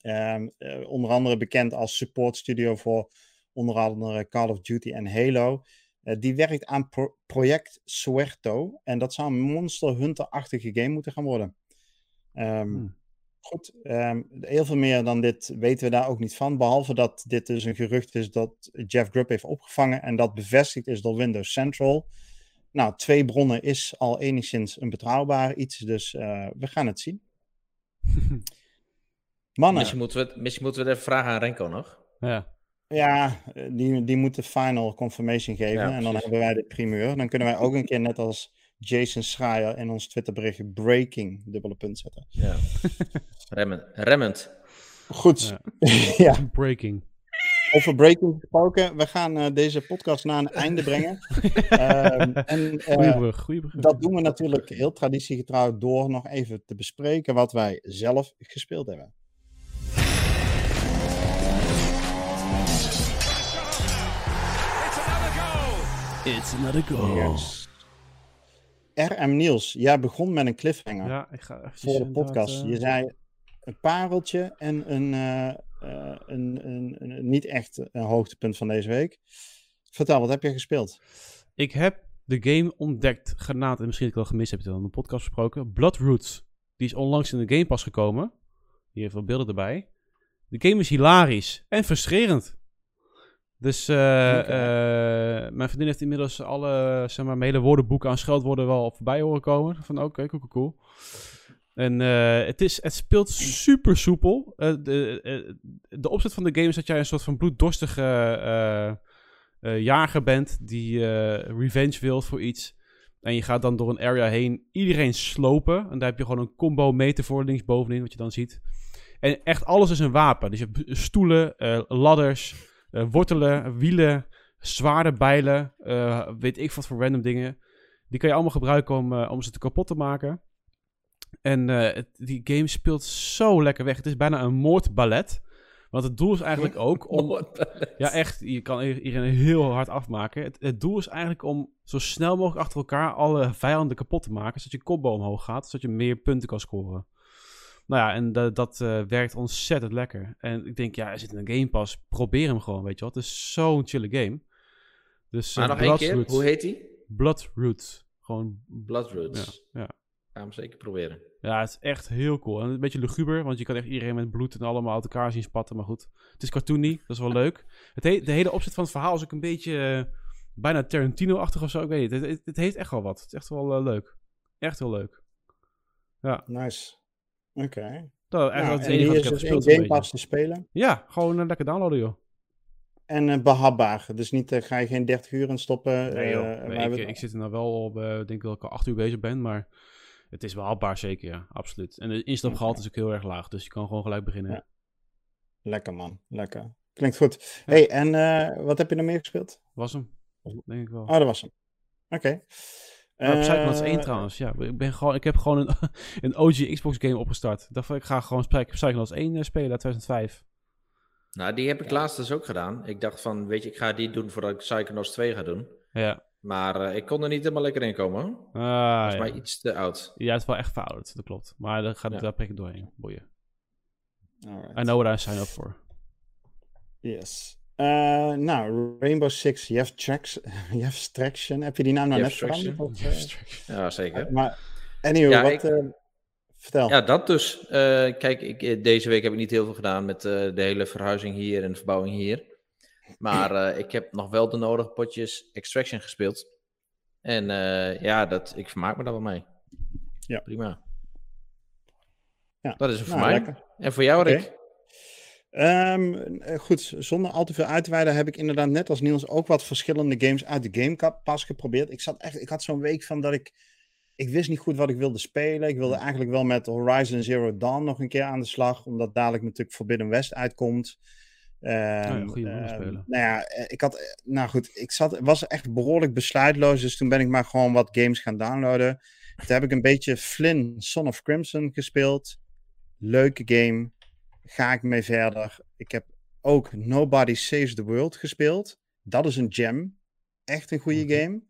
ehm, eh, onder andere bekend als support studio voor onder andere Call of Duty en Halo, eh, die werkt aan pro- project Suerto. En dat zou een Monster Hunter-achtige game moeten gaan worden. Ehm, Hmm. Goed, ehm, heel veel meer dan dit weten we daar ook niet van. Behalve dat dit dus een gerucht is dat Jeff Grubb heeft opgevangen en dat bevestigd is door Windows Central. Nou, twee bronnen is al enigszins een betrouwbaar iets, dus eh, we gaan het zien. Mannen, Misschien moeten, we het, misschien moeten we het even vragen aan Renko nog. ja. ja, die, die moeten final confirmation geven Ja, en dan hebben wij de primeur. Dan kunnen wij ook een keer net als Jason Schreier in ons Twitterbericht breaking dubbele punt zetten. Ja. Remmend. Remmend. Goed, Ja. ja. Breaking. Over breaking gesproken, we gaan eh, deze podcast naar een einde brengen. Ehm, en eh, Goeie brug, goeie brug. dat doen we natuurlijk heel traditiegetrouw door nog even te bespreken wat wij zelf gespeeld hebben. It's another goal. Yes. RM Niels, jij begon met een cliffhanger Ja, ik ga eventjes voor de podcast. eh, Je zei een pareltje en een, eh, eh, een, een, een- niet echt een hoogtepunt van deze week. Vertel, wat heb je gespeeld? Ik heb de game ontdekt, genaamd, en misschien heb ik wel gemist, heb je het al in de podcast besproken. Bloodroots. Die is onlangs in de Game Pass gekomen. Hier heeft wat beelden erbij. De game is hilarisch en frustrerend. Dus eh, eh, mijn vriendin heeft inmiddels alle, zeg maar, mijn hele woordenboeken aan scheldwoorden wel voorbij horen komen. Van oké, cool, cool, cool. En eh, het, is, het speelt super soepel. De, de opzet van de game is dat jij een soort van bloeddorstige jager bent die revenge wilt voor iets. En je gaat dan door een area heen iedereen slopen. En daar heb je gewoon een combo meter voor linksbovenin, wat je dan ziet. En echt alles is een wapen. Dus je hebt stoelen, ladders, wortelen, wielen, zwaarden, bijlen, eh, weet ik wat voor random dingen. Die kan je allemaal gebruiken om, eh, om ze te kapot te maken. En eh, het- die game speelt zo lekker weg. Het is bijna een moordballet. Want het doel is eigenlijk ook om... Ja, echt. Je kan iedereen heel hard afmaken. Het, het doel is eigenlijk om zo snel mogelijk achter elkaar alle vijanden kapot te maken. Zodat je combo omhoog gaat. Zodat je meer punten kan scoren. Nou ja, en da- dat eh, werkt ontzettend lekker. En ik denk, ja, er zit in een Game Pass. Probeer hem gewoon, weet je wat. Het is zo'n chille game. Dus, Maar eh, nog één keer, hoe heet die? Bloodroot. Gewoon, Bloodroots. Ja, ja. Ga hem zeker proberen. ja, het is echt heel cool. En een beetje luguber, want je kan echt iedereen met bloed en allemaal uit elkaar zien spatten. Maar goed, het is cartoony, dat is wel leuk. Het he- de hele opzet van het verhaal is ook een beetje eh, bijna Tarantino-achtig of zo. Ik weet niet. Het, het, het heeft echt wel wat. Het is echt wel leuk. Echt heel leuk. Nice. Oké. Dat, Nou, eigenlijk het enige is dus in Game. Pass te spelen. Ja, gewoon eh, lekker downloaden, joh. En eh, behapbaar. Dus niet, eh, ga je geen 30 uur in stoppen. Nee, joh. Nee, wij ik, ik zit er nou wel op, ik denk dat ik al acht uur bezig ben, maar het is wel haalbaar zeker, ja. Absoluut. En de instapgehalte is ook heel erg laag, dus je kan gewoon gelijk beginnen. Ja. Lekker man, lekker. Klinkt goed. hey, en wat heb je nog meer gespeeld? Was hem, denk ik wel. Oh, dat was hem. Oké. Maar op Psychonauts Eh, 1 trouwens, ja. Ik, ben gewoon, ik heb gewoon een, een OG Xbox game opgestart. Ik dacht van, ik ga gewoon Psych- Psychonauts 1 eh, spelen uit 2005. Nou, die heb ik laatst dus ook gedaan. Ik dacht van, weet je, ik ga die doen voordat ik Psychonauts 2 ga doen. Ja. Maar eh, ik kon er niet helemaal lekker in komen. hoor. Ah, Dat is ja. maar iets te oud. ja, het is wel echt verouderd, dat klopt. Maar daar, gaat, Ja. daar prik ik doorheen. Boeien. alright. I know what I sign up for. Yes. Eh, nou, Rainbow Six, Jeff, Tracks, Jeff Traction. Heb je die naam nou Jeff net veranderd? eh? Ja, zeker. Maar anyway, Ja, wat ik- eh, Vertel. Ja, dat dus. Kijk, ik, deze week heb ik niet heel veel gedaan met de hele verhuizing hier en de verbouwing hier. Maar ik heb nog wel de nodige potjes Extraction gespeeld. En ja, dat, ik vermaak me daar wel mee. Ja. Prima. Ja. Dat is het voor Nou, mij. lekker. En voor jou, Rick? Eh, goed, zonder al te veel uit te wijden heb ik inderdaad net als Niels ook wat verschillende games uit de Game Pas geprobeerd. Ik, zat echt, ik had zo'n week van dat ik, ik wist niet goed wat ik wilde spelen. Ik wilde eigenlijk wel met Horizon Zero Dawn nog een keer aan de slag, omdat dadelijk natuurlijk Forbidden West uitkomt. Ehm, spelen. nou ja, eh, ik had, eh, nou goed, ik zat, was echt behoorlijk besluitloos, dus toen ben ik maar gewoon wat games gaan downloaden. Toen heb ik een beetje Flynn, Son of Crimson gespeeld. Leuke game ga ik mee verder. Ik heb ook Nobody Saves the World gespeeld. Dat is een gem. Echt een goede Oké. game.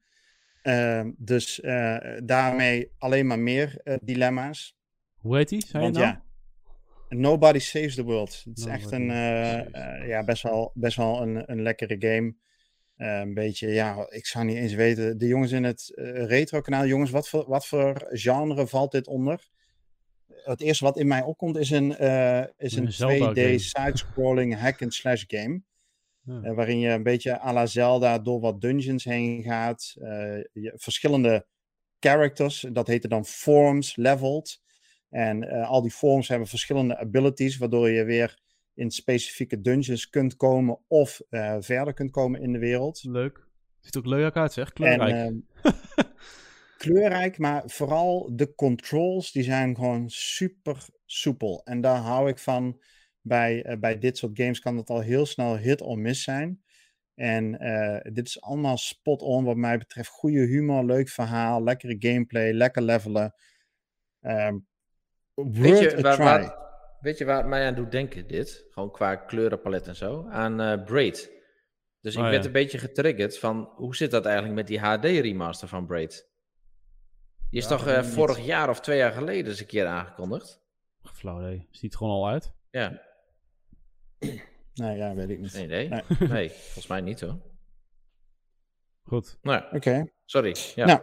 Ehm, dus eh, daarmee alleen maar meer eh, dilemma's. Hoe heet die? Zei je Want nou? ja, Nobody Saves the World. Het is echt een, eh, ja, best wel, best wel een, een lekkere game. Een beetje, ja, ik zou niet eens weten. De jongens in het retro-kanaal, jongens, wat voor, wat voor genre valt dit onder? Het eerste wat in mij opkomt is een, eh, is Een een Zelda 2D game. side-scrolling hack-and-slash game. Ja. Eh, waarin je een beetje à la Zelda door wat dungeons heen gaat. Eh, je, verschillende characters, dat heette dan forms, leveled. En al die forms hebben verschillende abilities, waardoor je weer in specifieke dungeons kunt komen of verder kunt komen in de wereld. Leuk. Ziet er ook leuk uit, zeg. En, Kleurrijk. ehm, kleurrijk, maar vooral de controls, die zijn gewoon super soepel. En daar hou ik van. Bij, eh, bij dit soort games kan het al heel snel hit or miss zijn. En eh, dit is allemaal spot on wat mij betreft. Goede humor, leuk verhaal, lekkere gameplay, lekker levelen. Ehm Weet je, waar, weet je waar het mij aan doet denken, dit? Gewoon qua kleurenpalet en zo. Aan eh, Braid. Dus ik Oh, werd ja. een beetje getriggerd van, hoe zit dat eigenlijk met die HD-remaster van Braid? Die is Ja, toch eh, niet. vorig jaar of twee jaar geleden eens een keer aangekondigd? Flauw, nee. Ziet het gewoon al uit? Ja, Nee, ja, weet ik niet. geen idee. Nee. Nee, volgens mij niet hoor. Goed. Nou, ja, Oké. sorry. Ja, Nou,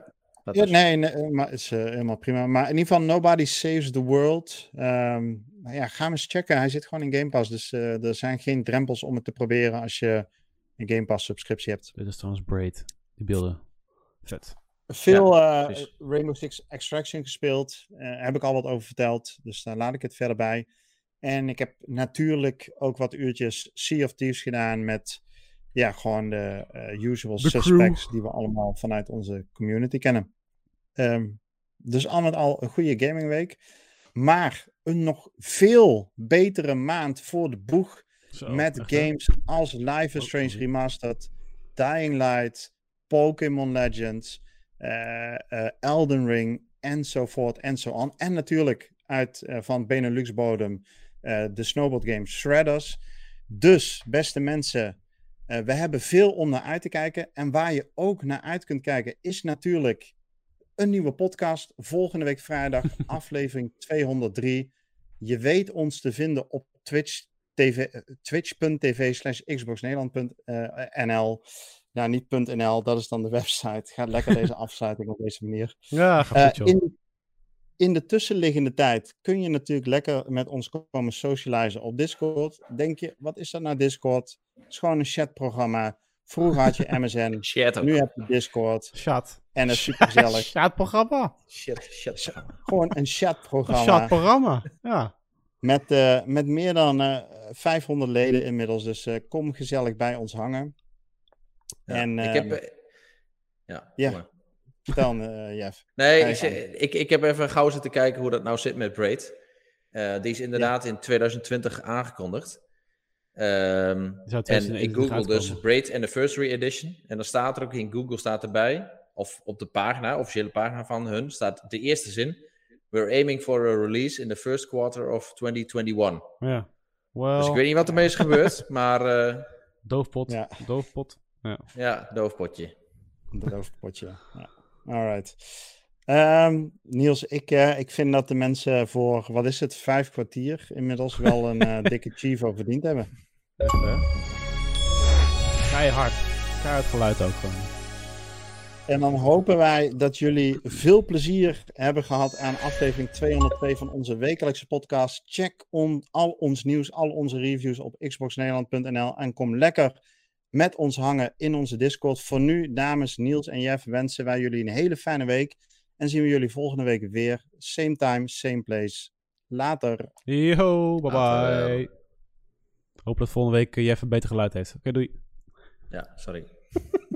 Ja, nee, nee, maar het is eh, helemaal prima. Maar in ieder geval, Nobody Saves the World. Ehm, nou ja, ga hem eens checken. Hij zit gewoon in Game Pass. Dus eh, er zijn geen drempels om het te proberen als je een Game Pass subscriptie hebt. Dit is trouwens Braid. Die beelden. Vet. Veel eh, precies. Rainbow Six Extraction gespeeld. Eh heb ik al wat over verteld. Dus daar laat ik het verder bij. En ik heb natuurlijk ook wat uurtjes Sea of Thieves gedaan met ja, gewoon de eh, usual crew. suspects die we allemaal vanuit onze community kennen. Ehm, dus al met al een goede gamingweek. Maar een nog veel betere maand voor de boeg Zo, met games als Life is Oh, Strange sorry. Remastered, Dying Light, Pokémon Legends, eh, eh, Elden Ring, enzovoort en zo on. En natuurlijk uit eh, van Benelux bodem eh, de snowboard game Shredders. Dus, beste mensen, eh, we hebben veel om naar uit te kijken. En waar je ook naar uit kunt kijken, is natuurlijk een nieuwe podcast. Volgende week vrijdag, aflevering 203. Je weet ons te vinden op Twitch, TV, eh, twitch.tv slash xboxnederland.nl. Ja, niet .nl, dat is dan de website. Gaat lekker deze afsluiting op deze manier. Ja, gaat Eh, goed, joh. in, de- in de tussenliggende tijd kun je natuurlijk lekker met ons komen socializen op Discord. Denk je, wat is dat nou Discord? Het is gewoon een chatprogramma. Vroeger had je MSN, Shit ook. nu heb je Discord. Chat. En dat is super gezellig. Chatprogramma. Shit, shit. Gewoon een Een chatprogramma. chatprogramma. Ja. Met, eh, met meer dan eh 500 leden inmiddels. Dus eh, kom gezellig bij ons hangen. Ja, En, ik ehm, heb... eh, ja, ja. Vertel me, eh, Jeff. Nee, ik, ik, ik heb even gauw zitten kijken hoe dat nou zit met Braid. Eh, die is inderdaad in 2020 aangekondigd. Ehm, zou en 2021 ik google dus. Braid Anniversary Edition. En dan staat er ook in Google staat erbij, of op de pagina, officiële pagina van hun, staat de eerste zin. We're aiming for a release in the first quarter of 2021. Ja. Well, Dus ik weet niet wat ermee is gebeurd, maar eh, doofpot. Ja. Doofpot. Ja, doofpotje. Een doofpotje. Ja. Alright. Ehm, Niels, ik, eh, ik vind dat de mensen voor, wat is het, vijf kwartier inmiddels wel een eh, dikke Chivo verdiend hebben. Echt, hè? Keihard. Keihard geluid ook gewoon. En dan hopen wij dat jullie veel plezier hebben gehad aan aflevering 202 van onze wekelijkse podcast. Check on, al ons nieuws, al onze reviews op xboxnederland.nl en kom lekker met ons hangen in onze Discord. Voor nu, namens Niels en Jeff, wensen wij jullie een hele fijne week. En zien we jullie volgende week weer. Same time, same place. Later. Yo, bye bye. Hoop dat volgende week Jeff een beter geluid heeft. Oké, doei. Ja, sorry.